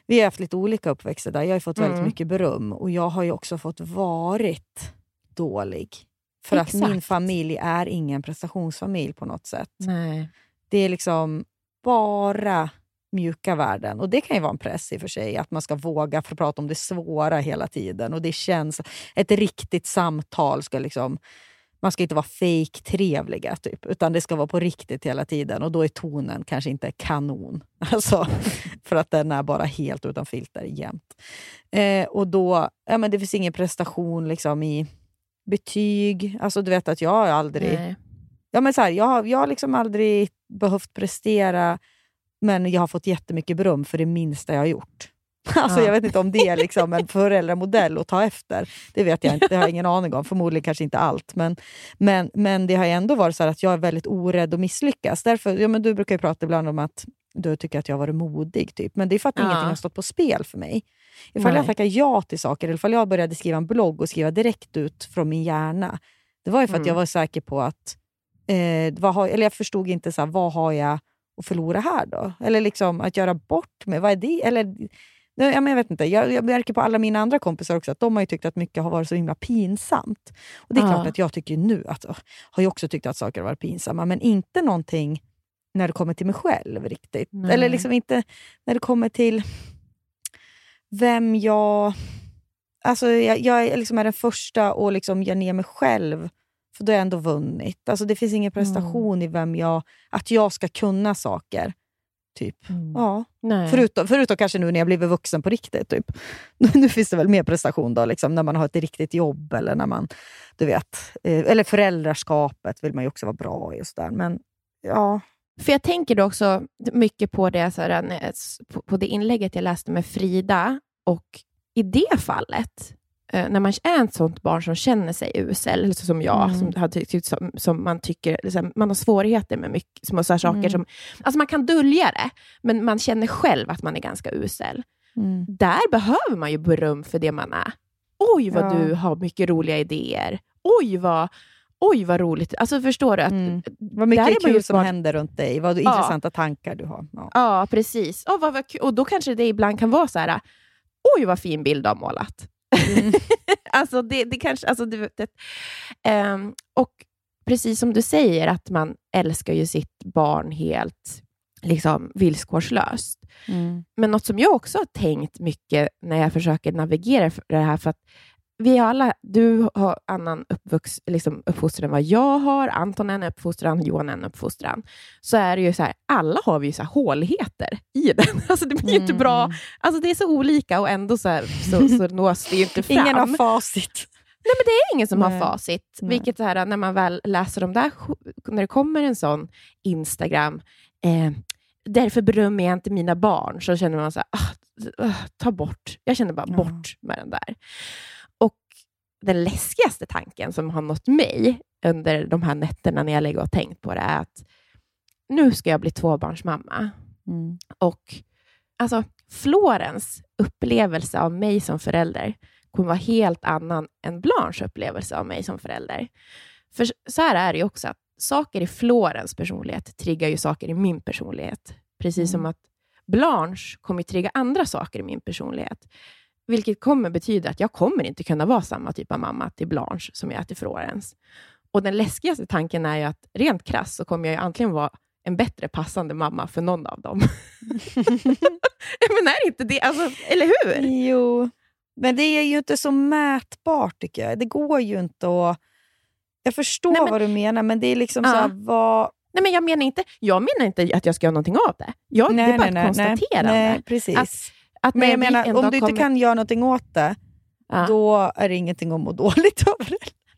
Vi har haft lite olika uppväxter där. Jag har fått väldigt Mm. mycket beröm och jag har ju också fått varit dålig. För att min Exakt. familj är ingen prestationsfamilj på något sätt. Nej. Det är liksom bara mjuka värden. Och det kan ju vara en press i och för sig, att man ska våga få prata om det svåra hela tiden. Och det känns... Ett riktigt samtal ska liksom... Man ska inte vara fake trevliga typ, utan det ska vara på riktigt hela tiden. Och då är tonen kanske inte kanon. Alltså, för att den är bara helt utan filter jämt. Eh, och då, ja, men det finns ingen prestation liksom i betyg. Alltså du vet att jag har aldrig... Nej. Ja, men så här, jag, har- jag har liksom aldrig behövt prestera, men jag har fått jättemycket beröm för det minsta jag har gjort. Alltså, Ja. Jag vet inte om det är liksom en föräldramodell att ta efter. Det vet jag inte, det har jag ingen aning om. Förmodligen kanske inte allt. Men, men, men det har ändå varit så att jag är väldigt orädd att misslyckas. Därför, ja, men du brukar ju prata ibland om att du tycker att jag har varit modig. Typ. Men det är för att Ja. ingenting har stått på spel för mig. Ifall Nej. jag tackar ja till saker, eller ifall jag började skriva en blogg och skriva direkt ut från min hjärna. Det var ju för att Mm. jag var säker på att eh, vad har, eller jag förstod inte så här, vad har jag att förlora här då? Eller liksom att göra bort mig, vad är det? Eller, ja, men jag vet inte. Jag, jag märker på alla mina andra kompisar också att de har ju tyckt att mycket har varit så himla pinsamt. Och det är Ja. klart att jag tycker nu att, har jag också tyckt att saker har varit pinsamma, men inte någonting när det kommer till mig själv riktigt. Nej. Eller liksom inte när det kommer till vem jag... Alltså jag, jag är liksom är den första och liksom ger ner mig själv, för då har jag ändå vunnit. Alltså det finns ingen prestation i vem jag... Att jag ska kunna saker. Typ. Mm. Ja. Nej. Förutom, förutom kanske nu när jag blivit vuxen på riktigt. Typ. Nu finns det väl mer prestation då, liksom, när man har ett riktigt jobb eller när man... Du vet, eh, eller föräldraskapet vill man ju också vara bra i. Och så där. Men ja, För jag tänker då också mycket på det, så här, när- på- det inlägget jag läste med Frida och i det fallet, eh, när man är ett sånt barn som känner sig usel, eller så som jag, Mm. som, som, som man tycker, liksom, man har svårigheter med mycket små så här saker. Mm. Som, alltså man kan dölja det, men man känner själv att man är ganska usel. Mm. Där behöver man ju beröm för det man är. Oj, vad Ja. du har mycket roliga idéer. Oj, vad, oj, vad roligt. Alltså förstår du? Att, Mm. Vad där mycket är kul som smart. händer runt dig. Vad Ja. intressanta tankar du har. Ja. Ja, precis. Oh, vad, vad. Och då kanske det ibland kan vara så här, oj vad fin bild du har målat. Mm. alltså det, det kanske, alltså du vet, det, ehm, och precis som du säger, att man älskar ju sitt barn helt liksom, villkorslöst. Mm. Men något som jag också har tänkt mycket när jag försöker navigera det här, för att vi alla, du har annan uppvux, liksom uppfostran än vad jag har, Anton är en uppfostran, Johan är en uppfostran. Så är det ju så här, alla har vi ju så håligheter i den. Alltså det blir ju inte bra. Mm. Alltså det är så olika och ändå så, här, så, så nås det ju inte fram. Ingen har facit. Nej, men det är ingen som Nej. har facit. Nej. Vilket så här, när man väl läser de där, när det kommer en sån Instagram, eh, därför berömmer jag inte mina barn, så känner man så här, ah, ah, ta bort. Jag känner bara Ja. bort med den där. Den läskigaste tanken som har nått mig under de här nätterna när jag lägger och tänkt på det är att nu ska jag bli tvåbarnsmamma. Mm. Och alltså, Florens upplevelse av mig som förälder kommer vara helt annan än Blanches upplevelse av mig som förälder. För så här är det ju också, att saker i Florens personlighet triggar ju saker i min personlighet. Precis som att Blanche kommer trigga andra saker i min personlighet. Vilket kommer betyda att jag kommer inte kunna vara samma typ av mamma till Blanche som jag är till Florens. Och den läskigaste tanken är ju att rent krass så kommer jag ju antingen vara en bättre passande mamma för någon av dem. Men är inte det, alltså, eller hur? Jo, men det är ju inte så mätbart tycker jag. Det går ju inte att... Jag förstår Nej, men- vad du menar, men det är liksom Ja. så här, vad... Nej, men jag, menar inte, jag menar inte att jag ska göra någonting av det. Jag, det är bara ett konstaterande. Nej, precis. Att- Att men jag menar, en om du inte kommer- kan göra någonting åt det, Ja. då är det ingenting att må dåligt över.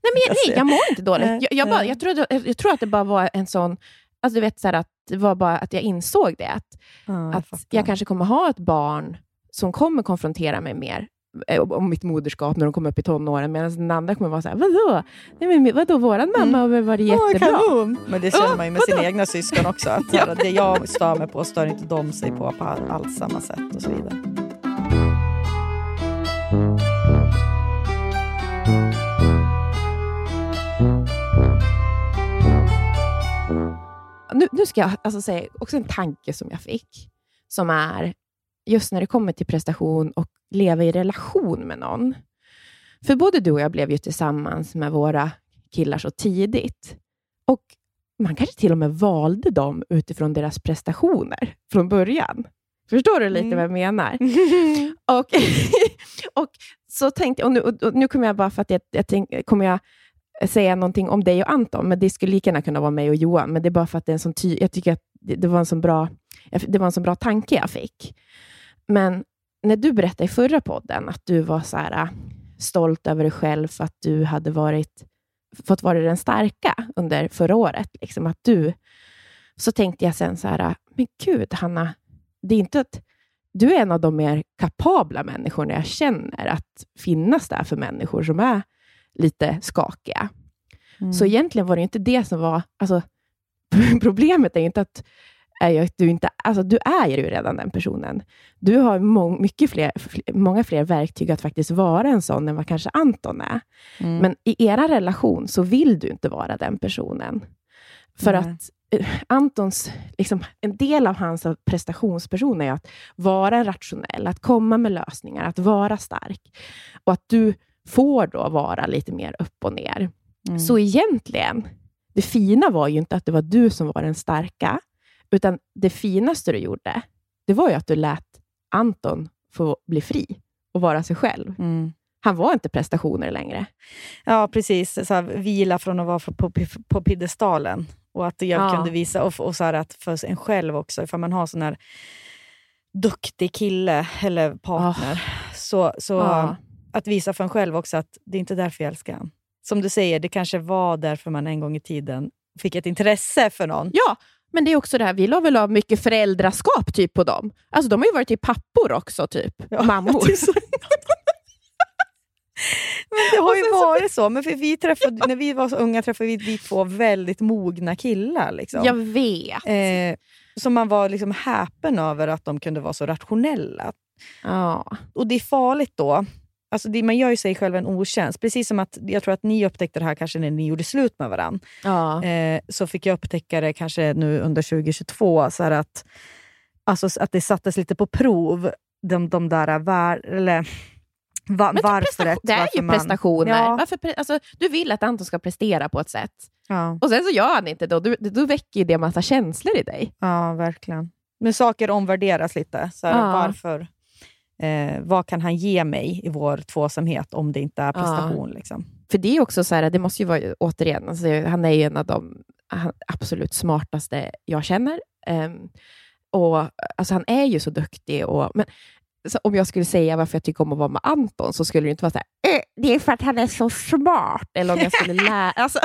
Nej, men jag, nej, jag mår inte dåligt. Nej, Jag, jag, bara, jag, tror, jag, tror att det bara var en sån... Alltså du vet, så här, att det var bara att jag insåg det. Att, Ja, jag att jag kanske kommer ha ett barn som kommer konfrontera mig mer om mitt moderskap när de kommer upp i tonåren, medan den andra kommer vara så här, vadå? Nej, men, vadå, våran mamma har väl varit Mm. Åh, jättebra? kanon! Men det känner Ja, man ju med sina egna syskon också. Att här, Det jag stör mig på stör inte de sig på på all- alls samma sätt och så vidare. nu, nu ska jag alltså säga också en tanke som jag fick, som är just när det kommer till prestation och leva i relation med någon. För både du och jag blev ju tillsammans med våra killar så tidigt. Och man kanske till och med valde dem utifrån deras prestationer från början. Förstår du lite Mm. vad jag menar? och, och så tänkte och nu, och nu kommer jag bara för att jag, jag tänk, kommer jag säga någonting om dig och Anton, men det skulle lika gärna kunna vara mig och Johan, men det är bara för att det är en sån ty- jag tycker att det, det var en sån bra det var en sån bra tanke jag fick. Men när du berättade i förra podden att du var så här, äh, stolt över dig själv för att du hade varit, fått vara den starka under förra året, liksom att du, så tänkte jag sen så här, äh, men gud Hanna, det är inte att du är en av de mer kapabla människorna jag känner att finnas där för människor som är lite skakiga. Mm. Så egentligen var det inte det som var... Alltså, problemet är inte att, är ju att du inte... Alltså, du är ju redan den personen. Du har må, mycket fler, fl- många fler verktyg att faktiskt vara en sån än vad kanske Anton är. Mm. Men i er relation så vill du inte vara den personen. För Nej. att eh, Antons, liksom, en del av hans prestationsperson är att vara rationell, att komma med lösningar, att vara stark. Och att du får då vara lite mer upp och ner. Mm. Så egentligen, det fina var ju inte att det var du som var den starka, utan det finaste du gjorde, det var ju att du lät Anton få bli fri och vara sig själv. Mm. Han var inte prestationer längre. Ja, precis. Så här, vila från att vara på, på, på piedestalen. Och att jag Ja. kunde visa, och, och så att för en själv också, ifall man har sån här duktig kille eller partner, så, så Ja. att visa för en själv också att det är inte därför jag älskar honom. Som du säger, det kanske var därför man en gång i tiden fick ett intresse för någon. Ja, men det är också det här, vi la väl av mycket föräldraskap typ på dem. Alltså de har ju varit typ pappor också, typ. Ja, Mammor. Men det har ju varit så. Men vi träffade, när vi var så unga träffade vi, vi två väldigt mogna killar. Liksom. Jag vet. Eh, så man var liksom häpen över att de kunde vara så rationella. Ja. Och det är farligt då. Alltså det, man gör ju sig själv en otjänst. Precis som att jag tror att ni upptäckte det här kanske när ni gjorde slut med varandra. Ja. Eh, så fick jag upptäcka det kanske nu under 2022. Så att, alltså, att det sattes lite på prov, de, de där vär, eller, va, varför det är ju man- prestationer. Ja, Varför, alltså, du vill att Anton ska prestera på ett sätt. ja, Och sen så gör han inte det. och Då, då väcker ju det massa känslor i dig. ja, verkligen. Men saker omvärderas lite. Så här. Varför? Eh, vad kan han ge mig i vår tvåsamhet om det inte är prestation? Liksom? För det är också så här, det måste ju vara, återigen, alltså, han är ju en av de absolut smartaste jag känner. Ehm, och alltså, Han är ju så duktig. Och, men, om jag skulle säga varför jag tycker om att vara med Anton, så skulle det inte vara så här, "Eh, det är för att han är så smart. Eller om jag skulle lära... Alltså,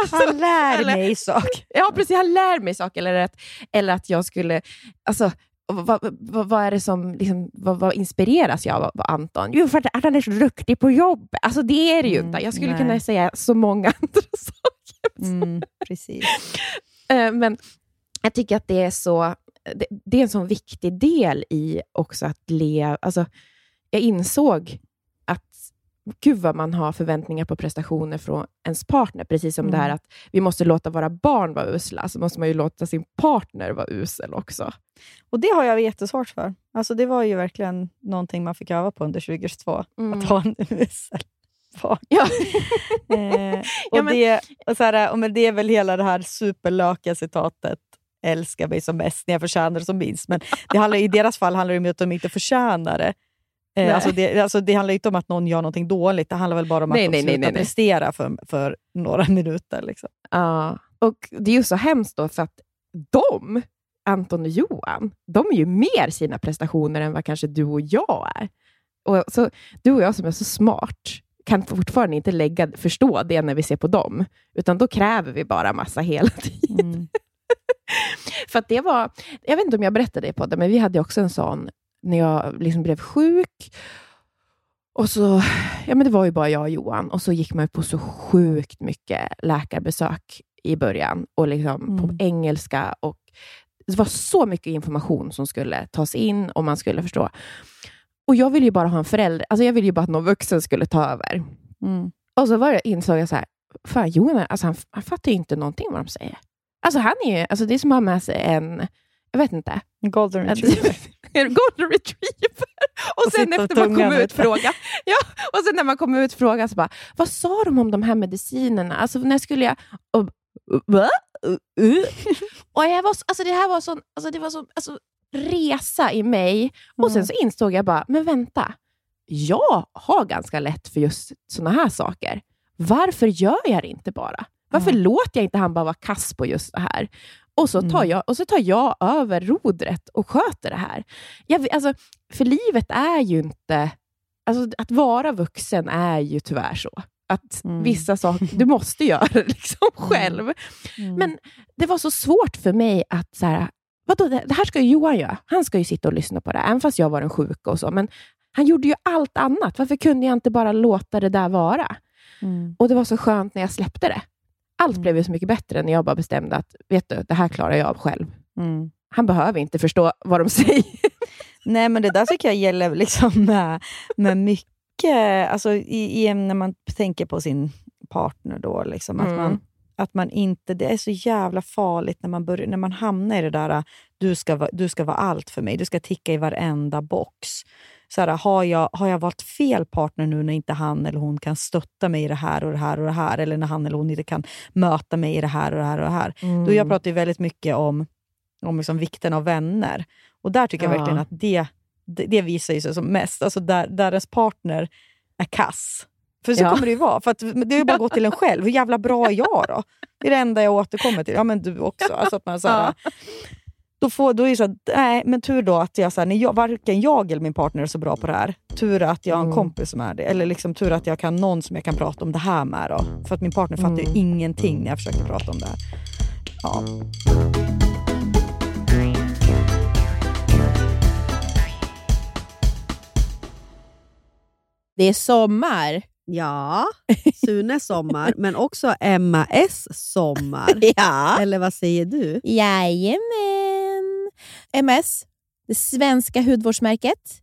alltså, Han lär eller- mig saker. Ja, precis. Han lär mig saker. Eller att, eller att jag skulle... Alltså, vad, vad, vad är det som... Liksom, vad, vad inspireras jag av, Anton? Jo, för att, han är så duktig på jobb. Alltså, det är det ju Mm, inte. Jag skulle nej. kunna säga så många andra saker. Mm, precis. Eh, Men jag tycker att det är så... Det, det är en sån viktig del i också att leva... Alltså, jag insåg gud vad man har förväntningar på prestationer från ens partner. Precis som det här Mm. att vi måste låta våra barn vara usla, så måste man ju låta sin partner vara usel också. Och det har jag jättesvårt för. Alltså det var ju verkligen någonting man fick öva på under 2022. Mm. Att ha en usel partner. Ja. Eh, och Ja, men- det, och så här, och men det är väl hela det här superlöka citatet älska mig som mest när jag förtjänar det som minst. Men det handlar, i deras fall handlar det om att de inte förtjänar det. Eh, alltså det, alltså det handlar inte om att någon gör någonting dåligt. Det handlar väl bara om att Nej, de nej, nej, slutar nej, nej. prestera för, för några minuter. Liksom. Ja, och det är ju så hemskt då, för att de, Anton och Johan, de är ju mer sina prestationer än vad kanske du och jag är. Och så, du och jag som är så smart kan fortfarande inte lägga, förstå det när vi ser på dem, utan då kräver vi bara massa hela tiden. Mm. För att det var, jag vet inte om jag berättade det på det, men vi hade också en sån när jag liksom blev sjuk. Och så, ja men det var ju bara jag och Johan och så gick man på så sjukt mycket läkarbesök i början och liksom Mm. på engelska. Och det var så mycket information som skulle tas in och man skulle förstå. Och jag ville ju bara ha en förälder, alltså jag ville ju bara att någon vuxen skulle ta över. Mm. Och så var det, insåg jag så här, fan Johan, alltså han, han fattar ju inte någonting vad de säger. Alltså han är ju, alltså det är som att ha med sig en, jag vet inte, En Golden en retriever. en golden retriever. Och, Och sen efter man kom ut fråga, ja, och sen när man kom ut fråga så bara, vad sa de om de här medicinerna? Alltså när skulle jag... Och, och jag var, så- alltså det här var sån, alltså det var så, alltså, resa i mig. Och sen så insåg jag bara, men vänta, jag har ganska lätt för just såna här saker. Varför gör jag det inte bara? Varför Mm. låter jag inte han bara vara kass på just det här? Och så tar Mm. jag, och så tar jag över rodret och sköter det här. Jag, alltså, för livet är ju inte... Alltså, att vara vuxen är ju tyvärr så. Att Mm. vissa saker, du måste göra det liksom själv. Mm. Men det var så svårt för mig att så här, vadå, det, det här ska ju Johan göra. Han ska ju sitta och lyssna på det, även fast jag var den sjuka och så. Men han gjorde ju allt annat. Varför kunde jag inte bara låta det där vara? Mm. Och det var så skönt när jag släppte det. Allt Mm. blev ju så mycket bättre när jag bara bestämde att, vet du, det här klarar jag av själv. Mm. Han behöver inte förstå vad de säger. Nej, men det där tycker jag gäller liksom med, med mycket, alltså i, i, när man tänker på sin partner då, liksom, att, Mm. man, att man inte, det är så jävla farligt när man, börjar, när man hamnar i det där, du ska, vara- du ska vara allt för mig, du ska ticka i varenda box. Så här, har, jag, har jag valt fel partner nu när inte han eller hon kan stötta mig i det här och det här och det här, eller när han eller hon inte kan möta mig i det här och det här och det här. Då jag pratar ju väldigt mycket om, om liksom vikten av vänner. Och där tycker jag Ja. verkligen att det, det, det visar ju sig som mest. Alltså där, där ens partner är kass. För så Ja. kommer det ju vara. För att det har ju bara gått till en själv. Hur jävla bra är jag då? Det är det enda jag återkommer till. Ja, men du också. Alltså att man så här, då, får, då är det så att, nej, men tur då att jag, så här, jag, varken jag eller min partner är så bra på det här. Tur att jag har en Mm. kompis som är det. Eller liksom tur att jag kan någon som jag kan prata om det här med. Då. För att min partner fattar ju Mm. ingenting när jag försöker prata om det här. Ja. Det är sommar. Ja, Sunes sommar, men också Emma S sommar. Ja. Eller vad säger du? Jajamän. MS, det svenska hudvårdsmärket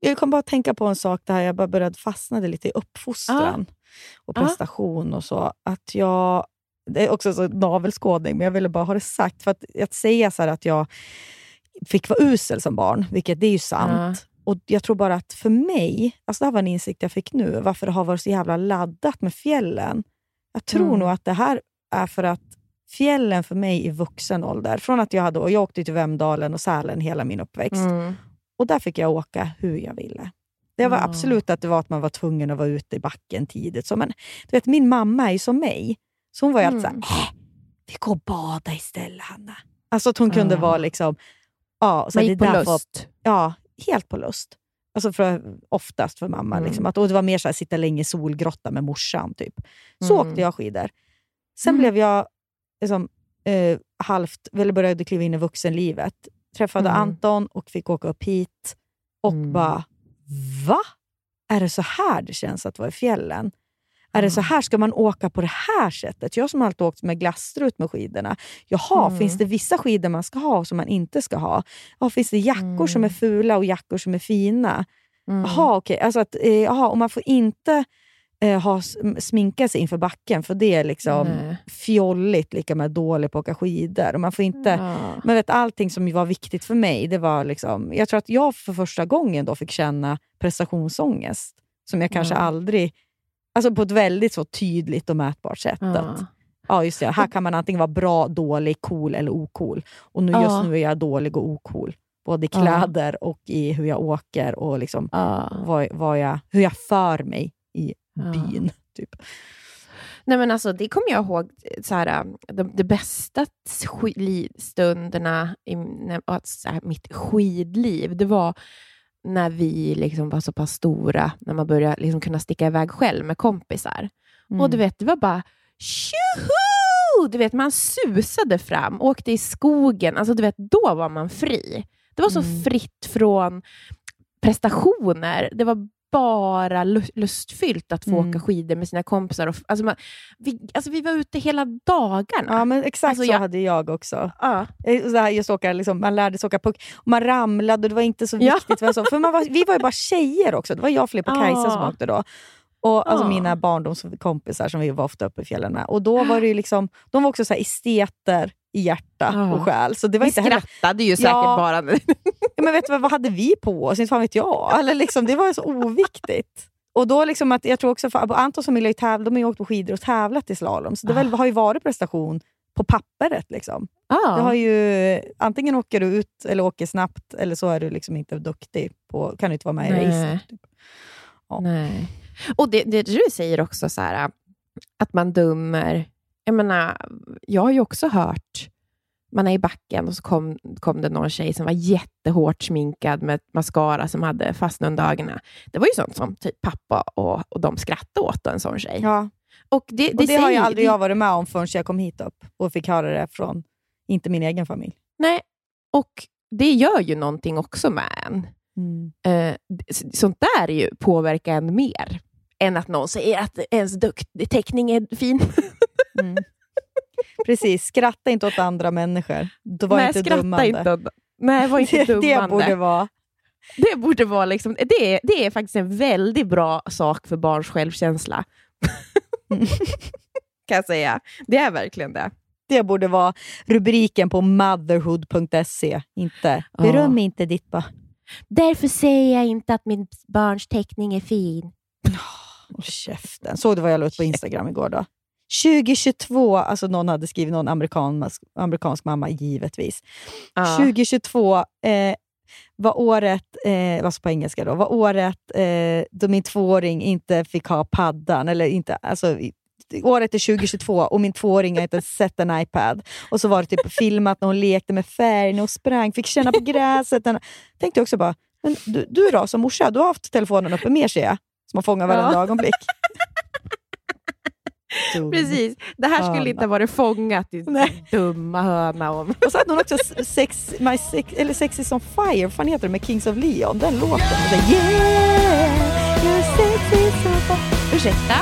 Jag kom bara att tänka på en sak där jag bara började fastnade lite i uppfostran och Ja. prestation och så. Att jag, det är också så navelskådning, men jag ville bara ha det sagt. För att, att säga så att jag fick vara usel som barn, vilket det är ju sant. Och Jag tror bara att för mig, alltså det här var en insikt jag fick nu, varför det har varit så jävla laddat med fjällen. Jag tror Mm. nog att det här är för att fjällen för mig i vuxen ålder, från att jag hade, och jag åkte till Vemdalen och Sälen hela min uppväxt, Mm. Och där fick jag åka hur jag ville. Det var absolut att det var att man var tvungen att vara ute i backen tidigt. Så, men, du vet, min mamma är ju som mig. Så hon var ju alltid Mm. såhär, äh, vi går och badar istället Hanna. Alltså att hon kunde Ja. vara liksom... Ja, så Man det gick på där får- lust. Ja, helt på lust. Alltså för, oftast för mamma. Mm. Liksom, att, och det var mer så här, sitta länge i solgrotta med morsan. Typ. Så Mm. åkte jag skidor. Sen Mm. blev jag liksom, eh, halvt, eller började kliva in i vuxenlivet. Träffade Mm. Anton och fick åka upp hit. Och Mm. bara, va? Är det så här det känns att vara i fjällen? Är det så här, ska man åka på det här sättet? Jag som alltid åkt med glasstrut med skidorna. Jaha, Mm. finns det vissa skidor man ska ha och som man inte ska ha? Ja, finns det jackor som är Mm. fula och jackor som är fina? Mm. Jaha, okej. Alltså att, eh, och man får inte eh, ha, sm- sminka sig inför backen, för det är liksom Nej. fjolligt, lika med dålig på att åka skidor. Och man får inte... Ja. Men vet, allting som var viktigt för mig, det var liksom... Jag tror att jag för första gången då fick känna prestationsångest, som jag kanske Ja. aldrig... Alltså på ett väldigt så tydligt och mätbart sätt. Ja. Att, ja, just det. Här kan man antingen vara bra, dålig, cool eller ocool. Och nu, just nu är jag dålig och ocool. Både i kläder och i hur jag åker och liksom Ja. vad, vad jag, hur jag för mig i. byn. Typ. Nej, men alltså, det kommer jag ihåg, så här, de, de bästa stunderna i så här, mitt skidliv, det var när vi liksom var så pass stora, när man började liksom kunna sticka iväg själv med kompisar. Mm. Och du vet, det var bara tjoho! Du vet, man susade fram, åkte i skogen. Alltså, du vet, då var man fri. Det var så Mm. fritt från prestationer. Det var bara lu- lustfyllt att få Mm. åka skidor med sina kompisar. Och, alltså, man, vi, alltså, vi var ute hela dagarna. Ja, men exakt Alltså, så jag- hade jag också. Ja. Eh, Så här, just åka, liksom, man lärde sig åka puck. Man ramlade och det var inte så Ja. viktigt. Vem som, för man var, vi var ju bara tjejer också. Det var jag, Filip och Kajsa som Ja. åkte då. Och, alltså Ja. Mina barndomskompisar som vi var ofta uppe i fjällen med. Och då var det ju liksom, de var också så här esteter i hjärta Ja. och själ. Så det var Vi inte heller, skrattade ju säkert Ja. bara. men vet du vad, vad hade vi på oss? Inte fan vet jag. Eller liksom, det var så oviktigt. Och då liksom att, jag tror också, för Anton och Camilla har ju täv- de har ju åkt på skidor och tävlat i slalom. Så det väl, har ju varit prestation på pappret. Liksom. Ja. Det har ju, antingen åker du ut eller åker snabbt, eller så är du liksom inte duktig på, kan du inte vara med i Nej. racet. Typ. Ja. Nej. Och det, det du säger också, så här, att man dömer. Jag menar, jag har ju också hört, man är i backen och så kom, kom det någon tjej som var jättehårt sminkad med mascara som hade fastnat under ögonen. Det var ju sånt som typ pappa och, och de skrattade åt en sån tjej. Ja. Och det, Och det, har säger- ju aldrig det- jag varit med om förrän jag kom hit upp och fick höra det från, inte min egen familj. Nej, och det gör ju någonting också med en. Eh, s- sånt där är ju påverkar en mer än att någon säger att ens dukt, teckning är fin. Mm. Precis, skratta inte åt andra människor. Det var Nej, inte skratta dummande. inte. åt- Nej, var inte det, dummande. det borde vara... Det borde vara liksom, det, är, det är faktiskt en väldigt bra sak för barns självkänsla. kan jag säga. Det är verkligen det. Det borde vara rubriken på motherhood.se. Inte beröm inte ditt barn. Därför säger jag inte att min barns teckning är fin. Håll käften. Såg du vad jag la ut på Instagram igår då? 2022, alltså någon hade skrivit någon amerikansk, amerikansk mamma, givetvis. Ja. 2022 eh, var året, eh, alltså på engelska då, var året eh, då min tvååring inte fick ha paddan, eller inte, alltså Året är 2022 och min tvååring har inte ens sett en iPad. Och så var det typ filmat när hon lekte med färgen och sprang, fick känna på gräset. Tänkte jag också bara, men du, du då som morsa, du har haft telefonen uppe mer ser jag, som har fångat varenda Ja. ögonblick. Precis. Det här skulle Höna. inte ha varit fångat i Nej. dumma höna. Om. Och så hade hon också sex, my sex, eller sex is on fire, vad fan heter det, med Kings of Leon, den låten. Så, yeah, your sex is on fire. Ursäkta?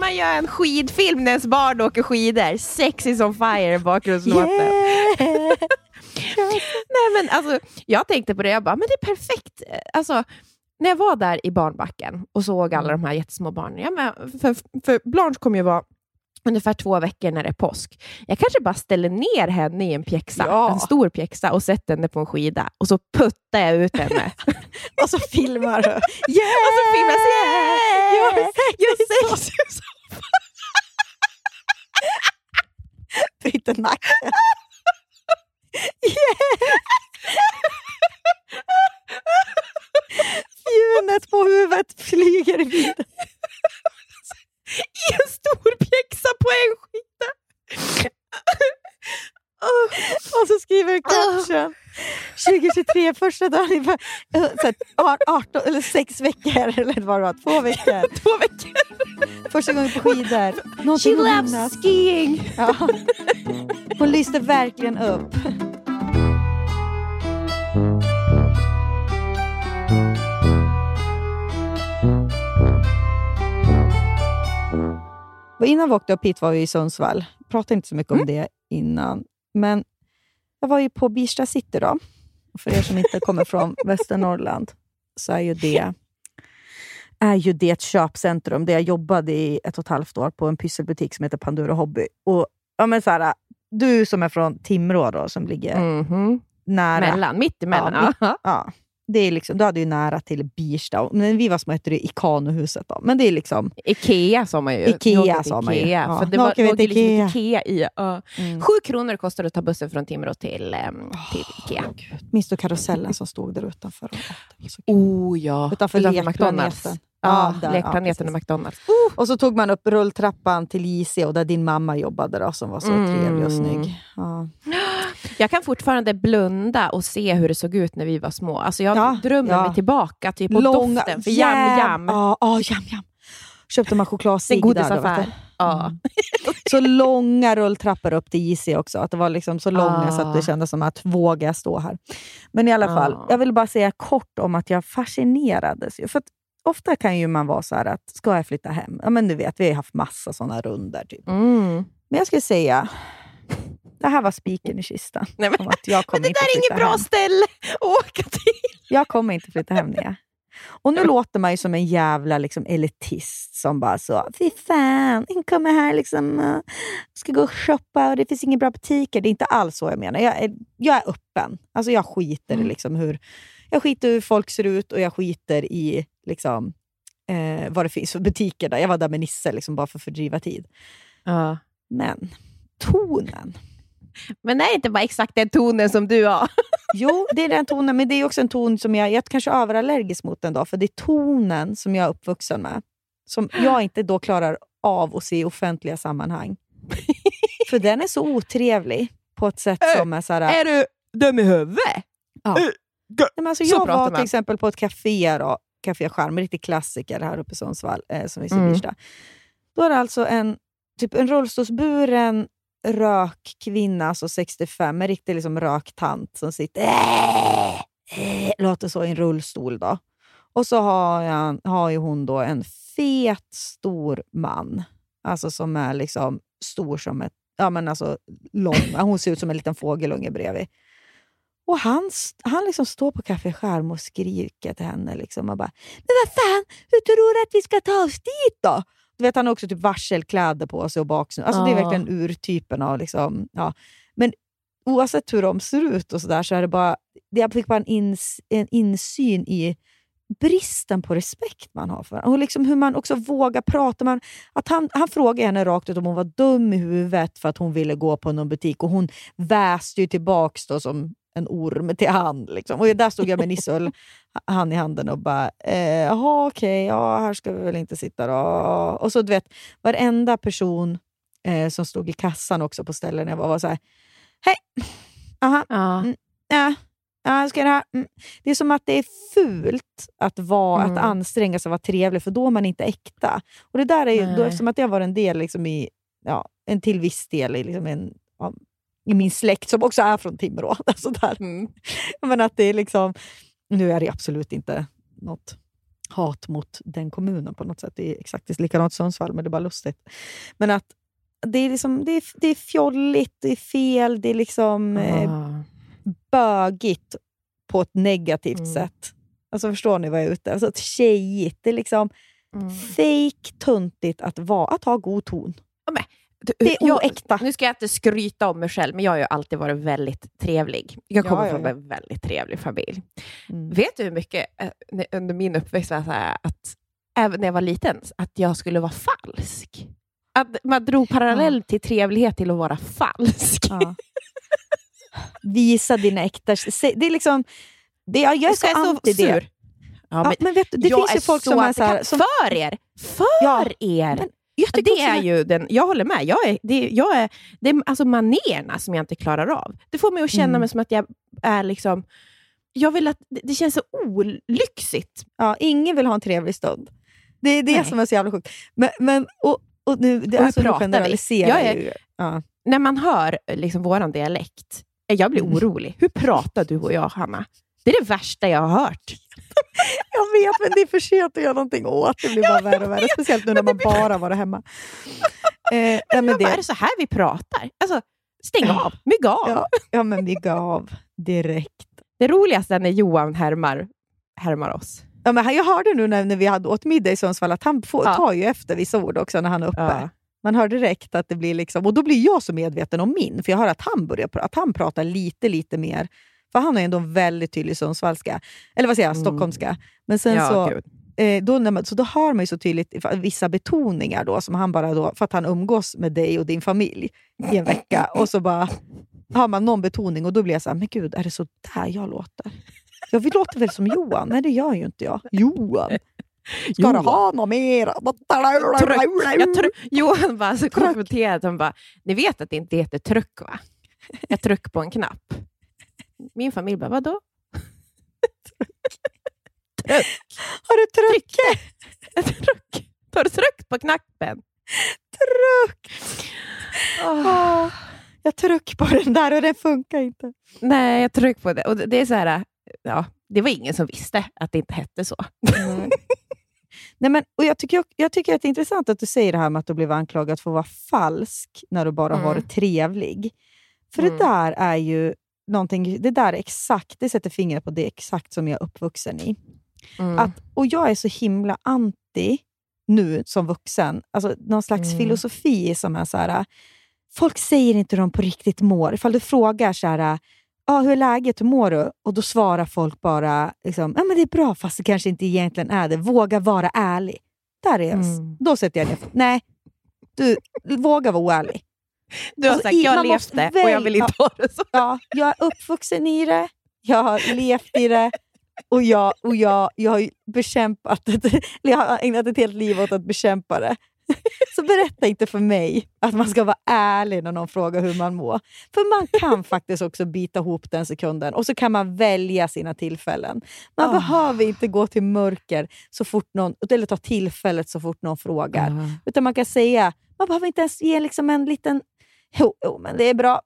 Man gör en skidfilm när ens barn åker skidor. Sex is on fire bakgrundslåten. Yeah. Nej, men alltså, jag tänkte på det, jag bara, men det är perfekt. Alltså, när jag var där i barnbacken och såg alla de här jättesmå barnen, ja, men för, för Blanche kommer ju vara ungefär två veckor när det är påsk. Jag kanske bara ställer ner henne i en pjäxa, Ja. en stor pjäxa och sätter henne på en skida och så puttar jag ut henne. Och så filmar du. Yeah! och så filmas yeah! sex Your is sex is Bryter nacken. Fjunet på huvudet flyger vidare. i en stor pjäxa på en skida. Och så skriver caption. 2023, första dagen i eh, så här, ar- 18, eller sex veckor, eller vad det var, två veckor. Två veckor. Första gången på skidor. Någonting She loves skiing. Ja. Hon lyste verkligen upp. Innan vi åkte upp hit var vi i Sundsvall. Pratade inte så mycket om det innan. Men jag var ju på Birsta city då. Och för er som inte kommer från Västernorrland så är ju det är ju det ett köpcentrum där jag jobbade i ett och ett halvt år på en pysselbutik som heter Pandura Hobby. Och, ja, men så här, du som är från Timrå då, som ligger Mhm. nära. Mellan, mitt emellan. Ja, Ja, Ja. Det är liksom, du hade ju nära till Birsta. Men vi var små hette det Ikanohuset. Då. Men det är liksom... Ikea sa man ju. Ikea sa man ju. Ikea, Ja. För det var, låg liksom Ikea. I. ja. Mm. Sju kronor kostar det att ta bussen från Timrå till, um, till Ikea. Minns du karusellen som stod där utanför? Oh ja, Utanför utanför lekplaneten. McDonalds. Ja, Ja, lekplaneten ja, och McDonalds. Och så tog man upp rulltrappan till JC och där din mamma jobbade då, som var så Mm. trevlig och snygg. Ja. Jag kan fortfarande blunda och se hur det såg ut när vi var små. Alltså jag Ja, drömmer ja. mig tillbaka typ, på doften för jam jam. Ja, ja, jam jam. Köpte man chokladcigg där. Ja. Mm. Så långa rulltrappor upp till JC också. Att det var liksom så långa så att det Ah. kändes som att våga stå här. Men i alla fall, Ah. jag vill bara säga kort om att jag fascinerades. För ofta kan ju man vara så att, ska jag flytta hem? Ja, men du vet, vi har haft massa sådana runder. Typ. Mm. Men jag skulle säga, det här var spiken i kistan. Nej, men, att jag men det inte där är inget bra hem. ställe att åka till. Jag kommer inte flytta hem Nia. Och nu låter man ju som en jävla liksom, elitist som bara så, fy fan, jag kommer här liksom, uh, ska gå och shoppa och det finns inga bra butiker. Det är inte alls så jag menar. Jag är, jag är öppen. Alltså jag skiter i liksom hur, jag skiter hur folk ser ut och jag skiter i liksom, eh, vad det finns för butiker där. Jag var där med Nisse liksom, bara för att fördriva tid. Ja. Men tonen. Men det är inte bara exakt den tonen som du har. Jo, det är den tonen, men det är också en ton som jag, jag kanske är överallergisk mot den då, för det är tonen som jag är uppvuxen med. Som jag inte då klarar av att se i offentliga sammanhang. för den är så otrevlig på ett sätt som är så här... Är du dum i huvudet? Ja. Nej, men alltså, Så jag var till exempel på ett café, då, Café Charm, en riktig klassiker här uppe i Sundsvall, eh, som vi ser mm. Då är det alltså en, typ en rullstolsburen rökkvinna, alltså 65, en riktig liksom röktant som sitter äh, äh, låter så i en rullstol. då. Och så har, jag, har ju hon då en fet, stor man, alltså som är liksom stor som ett ja, men alltså lång. Hon ser ut som en liten fågelunge bredvid. Och han, han liksom står på Café Charm och skriker till henne. Liksom och bara, men vad fan, hur tror du att vi ska ta oss dit då? Du vet, han har också typ varselkläder på sig och baksnö. Alltså, Det är verkligen urtypen av... Liksom, ja. Men oavsett hur de ser ut och så där så är det bara... det- Jag fick bara en, ins, en insyn i bristen på respekt man har för varandra. Och liksom hur man också vågar prata. Man, att han, han frågade henne rakt ut om hon var dum i huvudet för att hon ville gå på någon butik och hon väste ju tillbaks då som en orm till hand. Liksom. Och där stod jag med Nisse och han i handen och bara, eh, jaha okej, ja, här ska vi väl inte sitta då. Och så du vet, varenda person eh, som stod i kassan också på ställen jag var, var så här, hej, aha, Ja. Mm. ja, ja, ska det här. Mm. Det är som att det är fult att, vara, Mm. att anstränga sig och vara trevlig, för då är man inte äkta. Och det där är ju, då, eftersom att det var en del liksom i, ja, en till viss del i, liksom en, ja, i min släkt, som också är från Timrå. Alltså där. Mm. Men att det är liksom, nu är det absolut inte något hat mot den kommunen på något sätt. Det är exakt likadant i Sundsvall, men det är bara lustigt. Men att det är, liksom, det är, det är fjolligt, det är fel, det är liksom eh, Ah. bögigt på ett negativt Mm. sätt. Alltså Förstår ni vad jag är ute alltså, ett Tjejigt. Det är liksom Mm. fake tuntigt att, vara, att ha god ton. Du, Det är jag- oäkta. Nu ska jag inte skryta om mig själv, men jag har ju alltid varit väldigt trevlig. Jag Ja, kommer ja, från ja. en väldigt trevlig familj. Mm. Vet du hur mycket eh, under min uppväxt var så här, att även när jag var liten, att jag skulle vara falsk? Att man drog parallell till trevlighet till att vara falsk. Ja. Visa dina äkta... Det är liksom... Det, jag är så jag så anti det. Ja, Ja, men men vet det finns ju är folk som är så här... Som, För er! För Ja, er! men jag tycker det är ju den, jag håller med. Jag är, det, jag är, det är alltså manerna som jag inte klarar av. Det får mig att känna Mm. mig som att jag är liksom... Jag vill att, det, det känns så olyxigt. Ja, ingen vill ha en trevlig stund. Det är det Nej. som är så jävla sjukt. Men, men, och, och nu, det, Och alltså, nu generaliserar Jag är-. Ja. När man hör liksom våran dialekt, jag blir Mm. orolig. Hur pratar du och jag, Hanna? Det är det värsta jag har hört. Jag vet, men det är för sent att göra någonting åt det. blir bara värre och värre. Speciellt nu när man bara var hemma. Eh, men Men är det, det så här vi pratar? Alltså, stäng av, mygg av. ja, ja, men vi gav direkt. Det roligaste är när Johan härmar, härmar oss. Ja, men jag hörde nu när, när vi hade åt middag i Sundsvall att han får, Ja. tar ju efter vissa ord också när han är uppe. Ja. Man hör direkt att det blir liksom, och då blir jag så medveten om min, för jag hör att han börjar att han pratar lite, lite mer För han ju ändå en väldigt tydlig sundsvallska. Eller vad säger jag, Mm. stockholmska. Men sen Ja, så, eh, då, man, så då hör man ju så tydligt vissa betoningar då, som han bara då, för att han umgås med dig och din familj i en vecka. Och så bara har man någon betoning och då blir jag så här, men gud, är det så där jag låter? Jag vill låta väl som Johan? Nej, det gör ju inte jag. Johan! Ska Johan. du ha något mer? Tryck. Johan bara så konfronterad. Han bara, ni vet att det inte heter tryck va? Jag tryck på en knapp. Min familj bara, vadå? Har du tryckt? Jag tryck. Har du tryckt på knappen? Tryckt! Åh. Jag tryck på den där och den funkar inte. Nej, jag tryck på det. Och det är så här, ja, det var ingen som visste att det inte hette så. Nej, men, och jag, tycker, jag tycker att det är intressant att du säger det här med att du blev anklagad för att vara falsk när du bara Mm. varit trevlig. För Mm. det där är ju någonting, det där är exakt, det sätter fingret på det exakt som jag är uppvuxen i. Mm. Att, och jag är så himla anti nu som vuxen, alltså någon slags Mm. filosofi som är så här, folk säger inte hur de på riktigt mår. Ifall du frågar så här, ah, hur är läget, hur mår du? Och då svarar folk bara, liksom, ja men det är bra fast det kanske inte egentligen är det. Våga vara ärlig. Där är. Mm. Då sätter jag ner Nej, du, våga vara oärlig. Du har alltså, sagt, i- jag man måste levde och jag vill inte ha det så. Ja, jag är uppvuxen i det, jag har levt i det och jag, och jag, jag har bekämpat det. Jag har ägnat ett helt liv åt att bekämpa det. Så berätta inte för mig att man ska vara ärlig när någon frågar hur man mår. För man kan faktiskt också bita ihop den sekunden och så kan man välja sina tillfällen. Man Ah. behöver inte gå till mörker så fort någon, eller ta tillfället så fort någon frågar. Utan man kan säga, man behöver inte ens ge liksom en liten Jo, jo, men det är bra.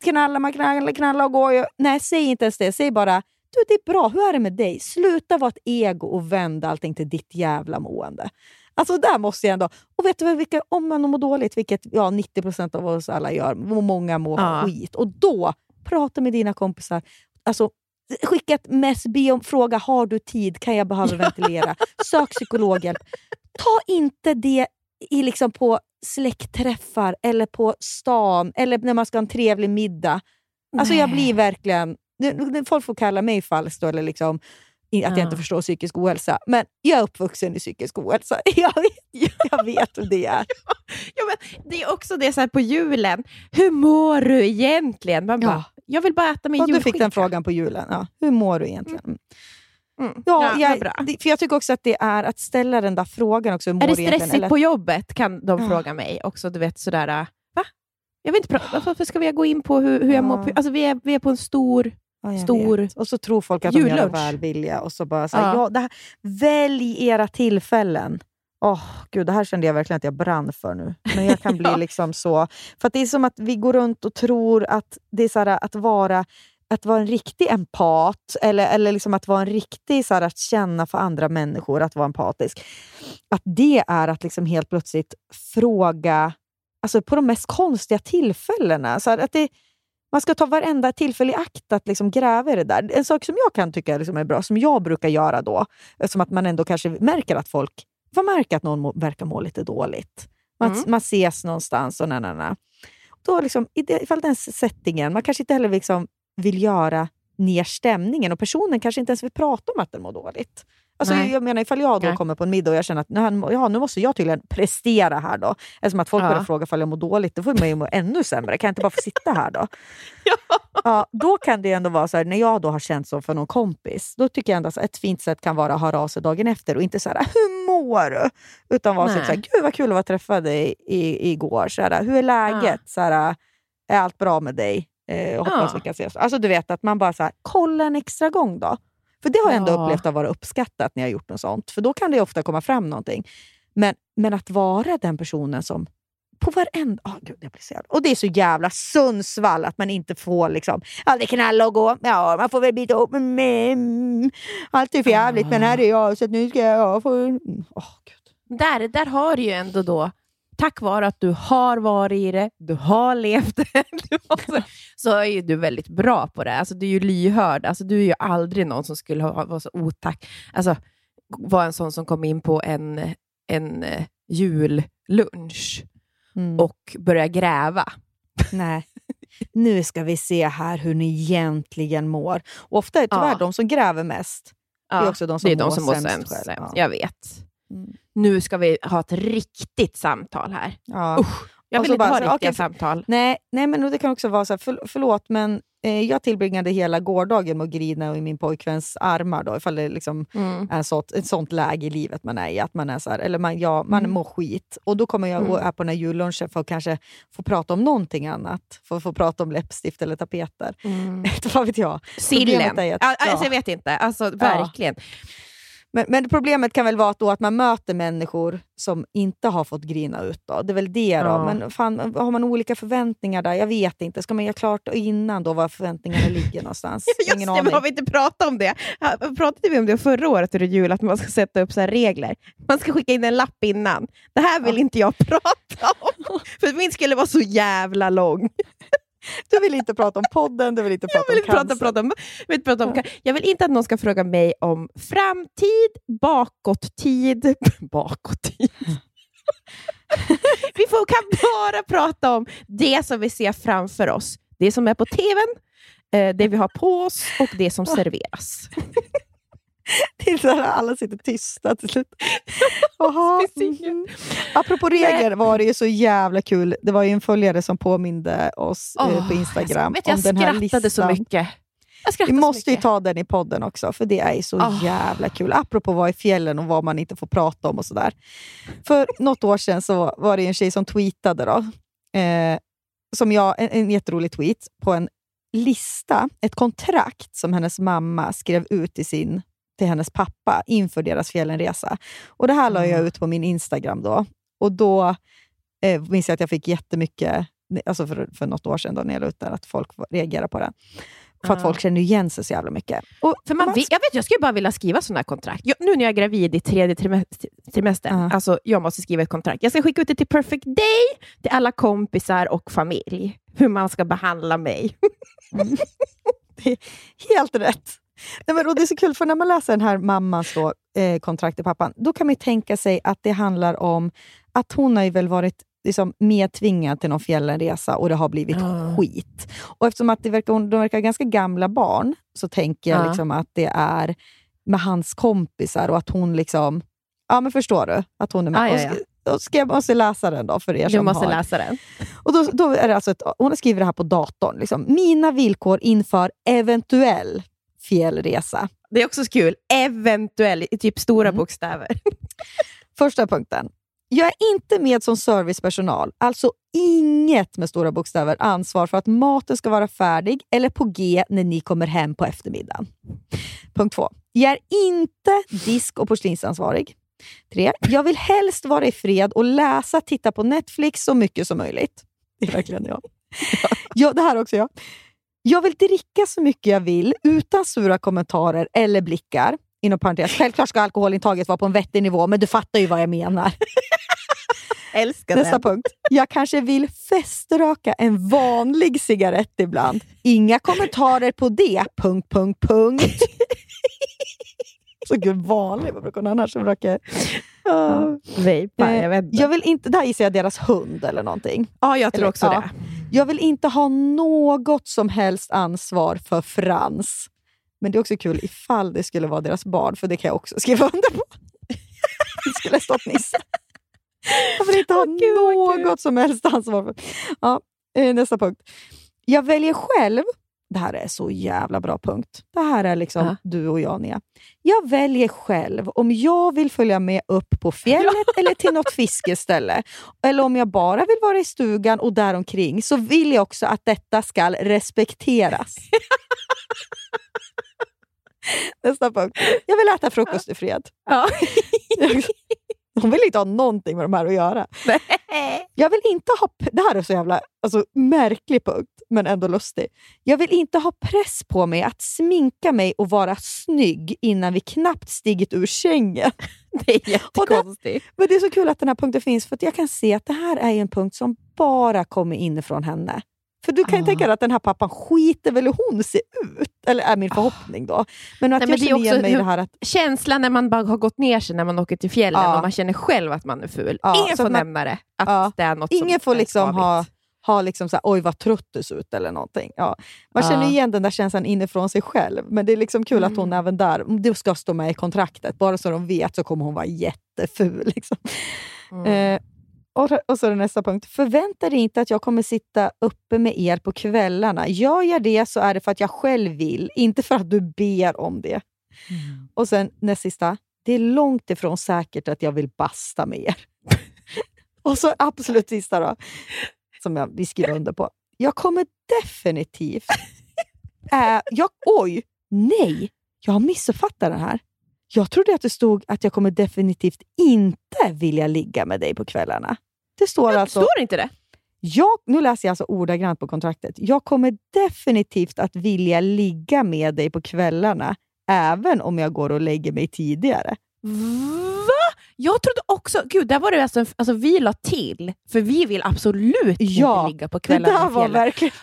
Knalla, man knallar, knalla och går ju. Nej, säg inte ens det. Säg bara, du det är bra, hur är det med dig? Sluta vara ett ego och vänd allting till ditt jävla mående. Alltså där måste jag ändå... Och vet du vilka, om man mår dåligt, vilket ja, 90% av oss alla gör, många mår Ja. skit. Och då, prata med dina kompisar. Alltså, skicka ett mess, be om, fråga har du tid, kan jag behöva ventilera? Sök psykologhjälp. Ta inte det i liksom på släktträffar eller på stan eller när man ska ha en trevlig middag. Alltså jag blir verkligen... Folk får kalla mig falsk då, eller liksom, att jag Ja. inte förstår psykisk ohälsa. Men jag är uppvuxen i psykisk ohälsa. Jag vet, jag vet hur det är. Ja, men det är också det så här på julen. Hur mår du egentligen? Man bara, Ja. Jag vill bara äta min Och du fick julskinka. den frågan på julen. Ja. Hur mår du egentligen? Mm. Mm. Ja, vad jag, bra. för jag tycker också att det är att ställa den där frågan också. Är det stressigt Eller- på jobbet? Kan de Ja. fråga mig också. Du vet sådär, äh, va? Jag vill inte prata. Varför ska vi gå in på hur, hur jag Ja. mår? Alltså, vi, är, vi är på en stor... Ja, stor vet. Och så tror folk att de gör jullunch. välvilja. Och så bara så här, Ja. ja. det här, välj era tillfällen. Åh, gud, det här kände jag verkligen att jag brann för nu. Men jag kan bli Ja. liksom så... För att det är som att vi går runt och tror att det är så här, att vara att vara en riktig empat, eller, eller liksom att vara en riktig, så här, att känna för andra människor, att vara empatisk. Att det är att liksom helt plötsligt fråga alltså på de mest konstiga tillfällena. Så här, att det, man ska ta varenda tillfälle i akt att liksom gräva i det där. En sak som jag kan tycka liksom är bra, som jag brukar göra då, som att man ändå kanske märker att folk man märker att någon må, verkar må lite dåligt. Man, Mm. man ses någonstans och na, na, na. Då liksom, ifall den settingen, man kanske inte heller liksom vill göra ner stämningen och personen kanske inte ens vill prata om att den mår dåligt. Alltså, Nej. jag menar, ifall jag då Nej. kommer på en middag och jag känner att nu, ja, nu måste jag tydligen prestera här då. Eftersom att folk Ja. börjar fråga ifall jag mår dåligt, då får man ju må ännu sämre. Kan jag inte bara få sitta här då? ja, då kan det ändå vara så här, när jag då har känt så för någon kompis, då tycker jag ändå att ett fint sätt kan vara att höra av sig dagen efter och inte så här, hur mår du? Utan vara så här, gud vad kul att träffa dig i, igår. Så här, hur är läget? Så här, är allt bra med dig? Eh, hoppas Ja. vi kan ses. Alltså du vet att man bara så här, kolla en extra gång då. För det har jag ändå Ja. upplevt att vara uppskattat när jag gjort något sånt. För då kan det ofta komma fram någonting. Men, men att vara den personen som på varenda... Oh, gud, jag blir så jävla, och det är så jävla Sundsvall att man inte får liksom, aldrig knalla och gå. Ja, man får väl byta upp. Mm, allt är för jävligt, men här är jag så nu ska jag få... Mm, åh, gud. Där, där har du ju ändå då, tack vare att du har varit i det, du har levt det, har, så, är ju du väldigt bra på det. Alltså, du är ju lyhörd. Alltså, du är ju aldrig någon som skulle ha, vara så otack. Alltså, vara en sån som kom in på en, en eh, jullunch Mm. och börja gräva. Nej. nu ska vi se här hur ni egentligen mår. Och ofta är det tyvärr Ja. de som gräver mest. det är också de som, det är de mår, som mår sämst. sämst. Ja. Jag vet. Mm. Nu ska vi ha ett riktigt samtal här. Ja. Usch, jag vill inte bara ha så riktiga okej, samtal. Nej, nej, men det kan också vara så här, för, förlåt, men eh, jag tillbringade hela gårdagen med att grina i min pojkväns armar. Då, ifall det liksom Mm. är sånt, ett sånt läge i livet man är i. Att man är så här, eller man, ja, man Mm. mår skit. Och då kommer jag Mm. och är på den här jullunchen för att kanske få prata om någonting annat. För att få prata om läppstift eller tapeter. Mm. Vad vet jag. Sillen. Att- Ja, ja. alltså, jag vet inte. Alltså, verkligen. Men, men problemet kan väl vara att, då att man möter människor som inte har fått grina ut. Då. Det är väl det. Då. Ja. Men fan, har man olika förväntningar där? Jag vet inte. Ska man göra klart innan då var förväntningarna ligger någonstans? Just Ingen det, aning. men har vi inte pratat om det? Pratade vi om det förra året under jul, att man ska sätta upp så regler? Man ska skicka in en lapp innan. Det här vill inte jag prata om, för min skulle vara så jävla lång. Du vill inte prata om podden, du vill inte Jag prata vill om inte prata, cancer. prata om, jag, vill prata om, jag vill inte att någon ska fråga mig om framtid, bakåt-tid. Bakåt-tid. vi får, kan bara prata om det som vi ser framför oss. Det som är på tvn, eh, det vi har på oss och det som serveras. Det är så här, alla sitter tysta till slut. Mhm. Apropå regler var det ju så jävla kul. Det var ju en följare som påminde oss Åh, på Instagram jag om den här skrattade listan. så mycket. Jag Vi skrattade så måste ju mycket. ta den i podden också, för det är så Oh. jävla kul. Apropå vara i fjällen och vad man inte får prata om och sådär. För något år sedan så var det en tjej som tweetade, då, eh, som jag, en, en jätterolig tweet, på en lista, ett kontrakt som hennes mamma skrev ut till, sin, till hennes pappa inför deras fjällenresa. Och Det här la jag ut på min Instagram då. Och då eh, minns jag att jag fick jättemycket, alltså för, för något år sedan då när jag la ut den, att folk reagerade på det. För att folk känner igen sig så jävla mycket. Och För man, vet- jag, vet, jag skulle bara vilja skriva sådana kontrakt. Jag, nu när jag är gravid i tredje trimest- trimestern, Ja. alltså jag måste skriva ett kontrakt. Jag ska skicka ut det till Perfect Day, till alla kompisar och familj. Hur man ska behandla mig. Helt rätt. Nej, men, och det är så kul, för när man läser den här mammans då, eh, kontrakt till pappan, då kan man ju tänka sig att det handlar om att hon har ju väl varit liksom, medtvingad till någon fjällenresa och det har blivit Ja. skit. Och eftersom att det verkar, de verkar ganska gamla barn, så tänker jag Ja. liksom att det är med hans kompisar och att hon liksom... Ja, men förstår du? Att hon är med. Ja, ja, Då ska jag måste läsa den då för er Du som måste har. läsa den. Och då, då är det alltså ett, hon har skrivit det här på datorn. Liksom. Mina villkor inför eventuell fjällresa. Det är också så kul. Eventuell, i typ stora Mm. bokstäver. Första punkten. Jag är inte med som servicepersonal, alltså inget med stora bokstäver ansvar för att maten ska vara färdig eller på G när ni kommer hem på eftermiddagen. Punkt två. Jag är inte disk och porslinsansvarig. Tre. Jag vill helst vara i fred och läsa, titta på Netflix så mycket som möjligt. Det är verkligen jag. ja, det här också jag. Jag vill dricka så mycket jag vill utan sura kommentarer eller blickar. Inom parentes, självklart ska alkoholintaget vara på en vettig nivå, men du fattar ju vad jag menar. Älskar Nästa punkt. Jag kanske vill feströka en vanlig cigarett ibland. Inga kommentarer på det. Punkt, punkt, punkt. Så gud, vanlig. Vad brukar hon annars som röker? Vejpa, Eh, jag vet inte. Jag vill inte, där gissar jag deras hund eller någonting. ja, jag tror eller- också ja. det. Jag vill inte ha något som helst ansvar för Frans. Men det är också kul ifall det skulle vara deras barn, för det kan jag också skriva under på. det skulle stått Nisse. Jag vill inte ha något som helst ansvar för. Ja, eh, nästa punkt. Jag väljer själv. Det här är så jävla bra punkt. Det här är liksom Ja. du och jag, Nia. Jag väljer själv om jag vill följa med upp på fjället eller till något fiskeställe. Eller om jag bara vill vara i stugan och däromkring så vill jag också att detta ska respekteras. Nästa punkt. Jag vill äta frukost i fred. Ja. Hon vill inte ha någonting med de här att göra. Jag vill inte ha... Det här är så jävla alltså, märklig punkt, men ändå lustig. Jag vill inte ha press på mig att sminka mig och vara snygg innan vi knappt stigit ur sängen. Det är jättekonstigt. Men det är så kul att den här punkten finns, för jag kan se att det här är en punkt som bara kommer inifrån henne. För du kan ju Ah. tänka dig att den här pappan skiter väl hur hon ser ut, eller är min förhoppning då. Men att Nej, men jag är känner igen mig i det här att Känslan när man bara har gått ner sig när man åker till fjällen Ja. och man känner själv att man är ful. Ja, Ingen får man- nämna det, att Ja. det är något ingen får liksom ha, har liksom så här, oj vad trött du ser ut eller någonting. Ja. Man känner igen den där känslan inifrån sig själv. Men det är liksom kul att hon även där, det ska stå med i kontraktet. Bara så de vet så kommer hon vara jätteful. Liksom. Eh, och, och så nästa punkt. Förvänta dig inte att jag kommer sitta uppe med er på kvällarna. Gör jag det så är det för att jag själv vill, inte för att du ber om det. Och sen näst sista. Det är långt ifrån säkert att jag vill basta med er. och så absolut sista då, som jag vill skriva under på. Jag kommer definitivt... Äh, jag, oj, nej, jag har missuppfattat den här. Jag trodde att det stod att jag kommer definitivt inte vilja ligga med dig på kvällarna. Det står alltså... Står inte det? Jag, nu läser jag alltså ordagrant på kontraktet. Jag kommer definitivt att vilja ligga med dig på kvällarna, även om jag går och lägger mig tidigare. Va? Jag trodde också... Gud, där var det alltså, alltså vi la till, för vi vill absolut Ja, inte ligga på Det kvällarna där i var verkligen...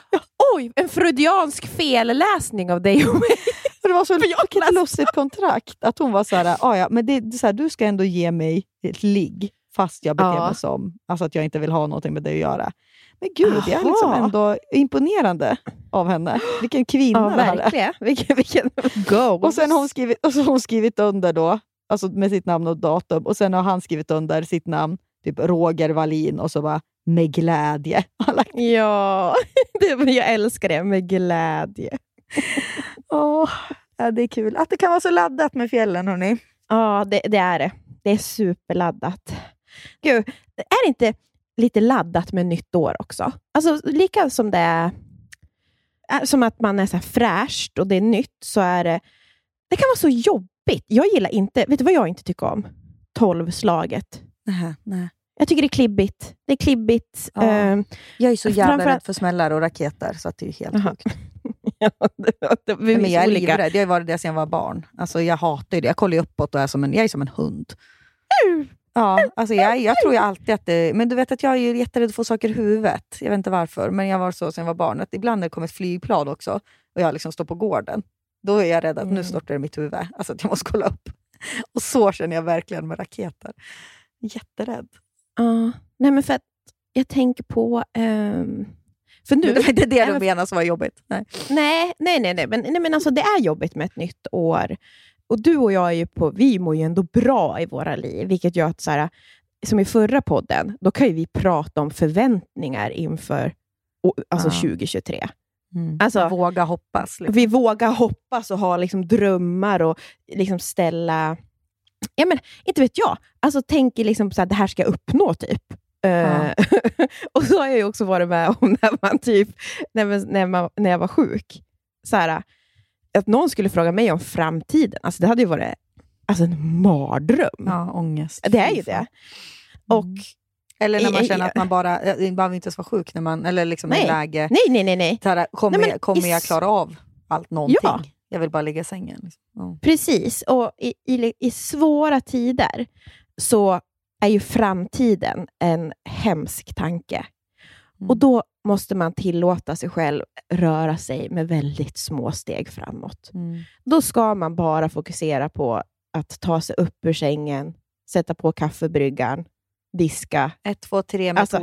Oj, en freudiansk felläsning av dig och mig. Det var så jag vilket lustigt kontrakt. Att hon var så här, "Ah, ja, men det, det så här, du ska ändå ge mig ett ligg, fast jag beter Ja. mig som alltså att jag inte vill ha någonting med det att göra. Men gud, det är liksom Aha. ändå imponerande av henne. Vilken kvinna Ja, verkligen. Vilken, vilken go. Och sen har hon skrivit, och så hon skrivit under då, alltså med sitt namn och datum. Och sen har han skrivit under sitt namn, typ Roger Wallin, och så bara med glädje. Ja, det, jag älskar det med glädje. Åh, ja, det är kul att det kan vara så laddat med fjällen. Hörni. Ja, det, det är det. Det är superladdat. Gud, är det inte lite laddat med nytt år också? Alltså, lika som det är som att man är så fräscht och det är nytt, så är det... Det kan vara så jobbigt. Jag gillar inte... Vet du vad jag inte tycker om? Tolvslaget. Nej, nej. Jag tycker det är klibbigt. Det är klibbigt. Ja. ehm, Jag är så jävla rädd för smällar och raketer, så att det är helt sjukt. ja, det, det, Men jag är livrädd. Jag har varit det sedan jag var barn. Alltså, jag hatar det. Jag kollar uppåt och är som en, jag är som en hund. Ja, alltså jag, jag tror ju alltid att det... Men du vet att jag är jätterädd att få saker i huvudet. Jag vet inte varför, men jag var så sedan jag var barn. Att ibland när det kommer ett flygplan också och jag liksom står på gården, då är jag rädd att nu Mm. störtar det mitt huvud. Alltså att jag måste kolla upp. Och så känner jag verkligen med raketer. Jätterädd. Ja, nej men för att jag tänker på... ehm, för nu, det var inte det du men- menade som var jobbigt. Nej. Nej, nej, nej, nej. Men, nej, men alltså, det är jobbigt med ett nytt år. Och du och jag är ju på, vi mår ju ändå bra i våra liv, vilket gör att, så här, som i förra podden, då kan ju vi prata om förväntningar inför alltså Ja. 2023. Mm. Alltså- Våga hoppas. Liksom. Vi vågar hoppas och ha liksom drömmar och liksom ställa... Ja, men, inte vet jag. Alltså tänker liksom så här, det här ska jag uppnå, typ. Eh, och så har jag ju också varit med om när man typ, när, man, när, man, när jag var sjuk. Så här, att någon skulle fråga mig om framtiden, alltså det hade ju varit alltså, en mardröm. Ja, ångest. Det är ju det. Och, Eller när man I- i- känner att man bara, eh, man behöver inte ens vara sjuk, när man, eller liksom i Nej. läge, nej, nej, nej, nej. här, kommer, Nej, men jag, kommer i jag klara av allt någonting? Ja. Jag vill bara ligga i sängen. Liksom. Ja. Precis. Och i, i, i svåra tider så är ju framtiden en hemsk tanke. Mm. Och då måste man tillåta sig själv röra sig med väldigt små steg framåt. Mm. Då ska man bara fokusera på att ta sig upp ur sängen, sätta på kaffebryggan, diska. Ett, två, tre Alltså-.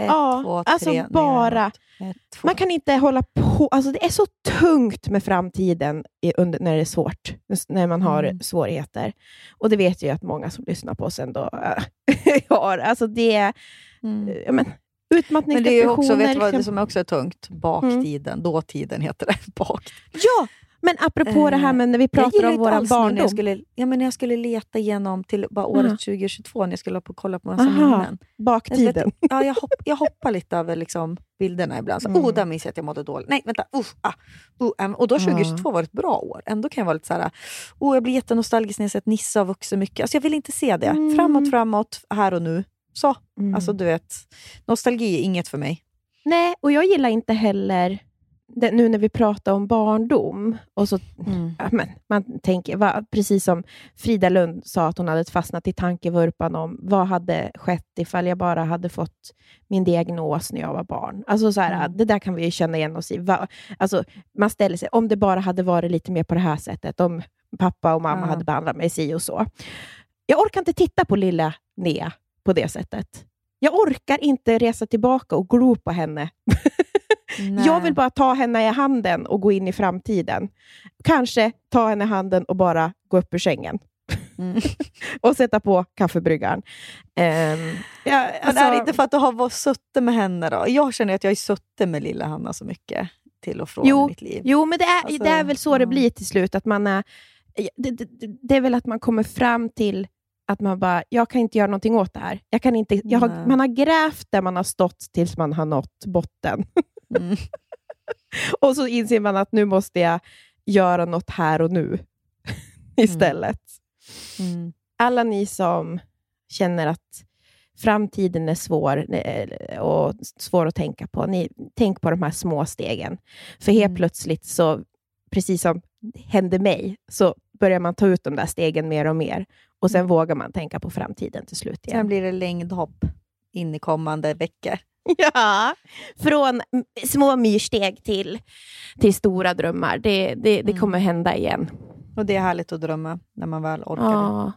Ett, Ja, två, alltså bara-. Ett. Man kan inte hålla på... Alltså det är så tungt med framtiden i, under, när det är svårt, när man har Mm. svårigheter. Och det vet jag ju att många som lyssnar på oss ändå äh, har. Alltså det Mm. ja, men, Men det är också, vet du vad liksom. det som också är tungt? Baktiden, dåtiden heter det. Bak. Ja, men apropå det här med när vi Jag pratar om vår nu när barndom. jag skulle, ja, men när jag skulle leta igenom till bara året Ja. 2022, när jag skulle på kolla på massa minnen. Jag, Baktiden. vet, ja, jag, hopp, jag hoppar lite över liksom bilderna ibland. Så, Mm. Oh, där minns jag att jag mådde dåligt. Nej, vänta. Uh, ah, uh, um, och då 2022 var ett bra år. Ändå kan jag vara lite så här, oh, jag blir jättenostalgisk när jag sett Nisse har vuxit mycket. Alltså, jag vill inte se det. Mm. Framåt, framåt, här och nu. Så, Mm. alltså du vet. Nostalgi är inget för mig. Nej, och jag gillar inte heller, det, nu när vi pratar om barndom, och så Ja, men man tänker, va, precis som Frida Lund sa att hon hade fastnat i tankevurpan om vad hade skett ifall jag bara hade fått min diagnos när jag var barn. Alltså så här, Mm. Det där kan vi ju känna igen oss i. Va, alltså, man ställer sig, om det bara hade varit lite mer på det här sättet, om pappa och mamma Ja. hade behandlat mig si och så. Jag orkar inte titta på lilla Nea på det sättet. Jag orkar inte resa tillbaka och glo på henne. Jag vill bara ta henne i handen och gå in i framtiden. Kanske ta henne i handen och bara gå upp ur sängen. Mm. och sätta på kaffebryggaren. Um, ja, Men är det inte för att du har varit suttit med henne då? Jag känner att jag har suttit med lilla Hanna så mycket till och från Jo, i mitt liv. Jo, men det är, Alltså, det är väl så det ja. blir till slut. Att man är, det, det, det är väl att man kommer fram till att man bara, jag kan inte göra någonting åt det här. Jag kan inte, jag har, man har grävt där man har stått tills man har nått botten. Mm. och så inser man att nu måste jag göra något här och nu istället. Mm. Alla ni som känner att framtiden är svår eh, och svår att tänka på, ni, tänk på de här små stegen. För helt Mm. plötsligt, så, precis som hände mig, så börjar man ta ut de där stegen mer och mer. Och sen vågar man tänka på framtiden till slut igen. Sen blir det längdhopp in i kommande veckor. Ja, från små myrsteg till, till stora drömmar. Det, det, det Mm. kommer hända igen. Och det är härligt att drömma när man väl orkar. Ja,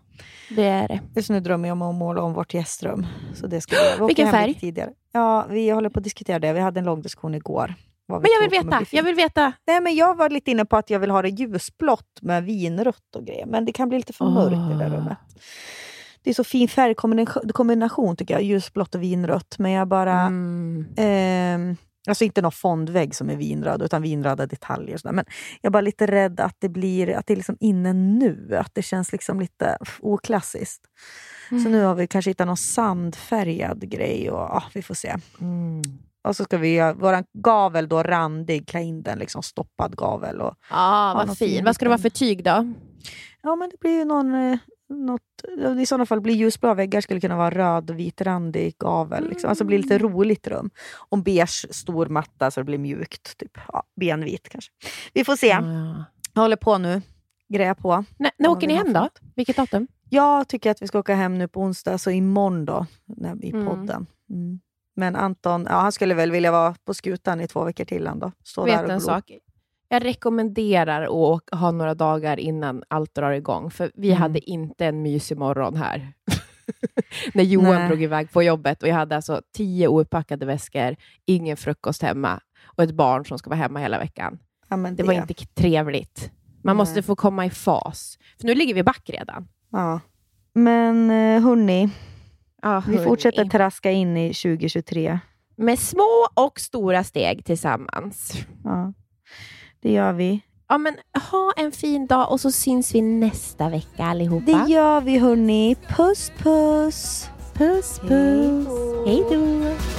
det är det. Just nu drömmer jag om att måla om vårt gästrum. Så det ska vi Vilken färg? Tidigare. Ja, vi håller på att diskutera det. Vi hade en lång diskussion igår. Men jag vill veta. Jag vill veta. Nej, men jag var lite inne på att jag vill ha det ljusblått med vinrött och grejer. Men det kan bli lite för mörkt i det där Ah. rummet. Det är så fin färgkombination kombination, tycker jag. Ljusblått och vinrött. Men jag bara... Mm. Ehm, alltså inte någon fondvägg som är vinröd, utan vinröda detaljer. Och sådär. Men jag är bara lite rädd att det blir att det är liksom inne nu. Att det känns liksom lite oklassiskt. Så nu har vi kanske hittat någon sandfärgad grej och ja, vi får se. Mm. Och så ska vi göra vår gavel då randig, klä in den liksom stoppad gavel. Och, någon vad fin. Vad ska det vara för liten- tyg då? ja, men det blir ju någon... eh, Något, I sådana fall blir ljusblå väggar skulle kunna vara röd och vitrandig gavel. Liksom. Alltså blir lite roligt rum. Och beige stor matta så det blir mjukt. Typ. Ja, benvit kanske. Vi får se. Ja. Jag håller på nu. Grejar på. När, när åker ni hem då? Vilket datum? Jag tycker att vi ska åka hem nu på onsdag, så imorgon då, när, i Mm. podden. Mm. Men Anton, ja, han skulle väl vilja vara på skutan i två veckor till. Han då. Stå där Vet och en sak. Jag rekommenderar att ha några dagar innan allt drar igång, för vi Mm. hade inte en mysig morgon här. När Johan Nej. drog iväg på jobbet och jag hade alltså tio oupppackade väskor, ingen frukost hemma och ett barn som ska vara hemma hela veckan. Ja, men Det var inte trevligt. Man Nej. måste få komma i fas. För nu ligger vi back redan. Ja. Men eh, hörni, Ja, vi fortsätter traska in i 2023. Med små och stora steg tillsammans. Ja. Det gör vi. Ja, men ha en fin dag och så syns vi nästa vecka allihopa. Det gör vi hörni. Puss puss! Puss puss. Hej då.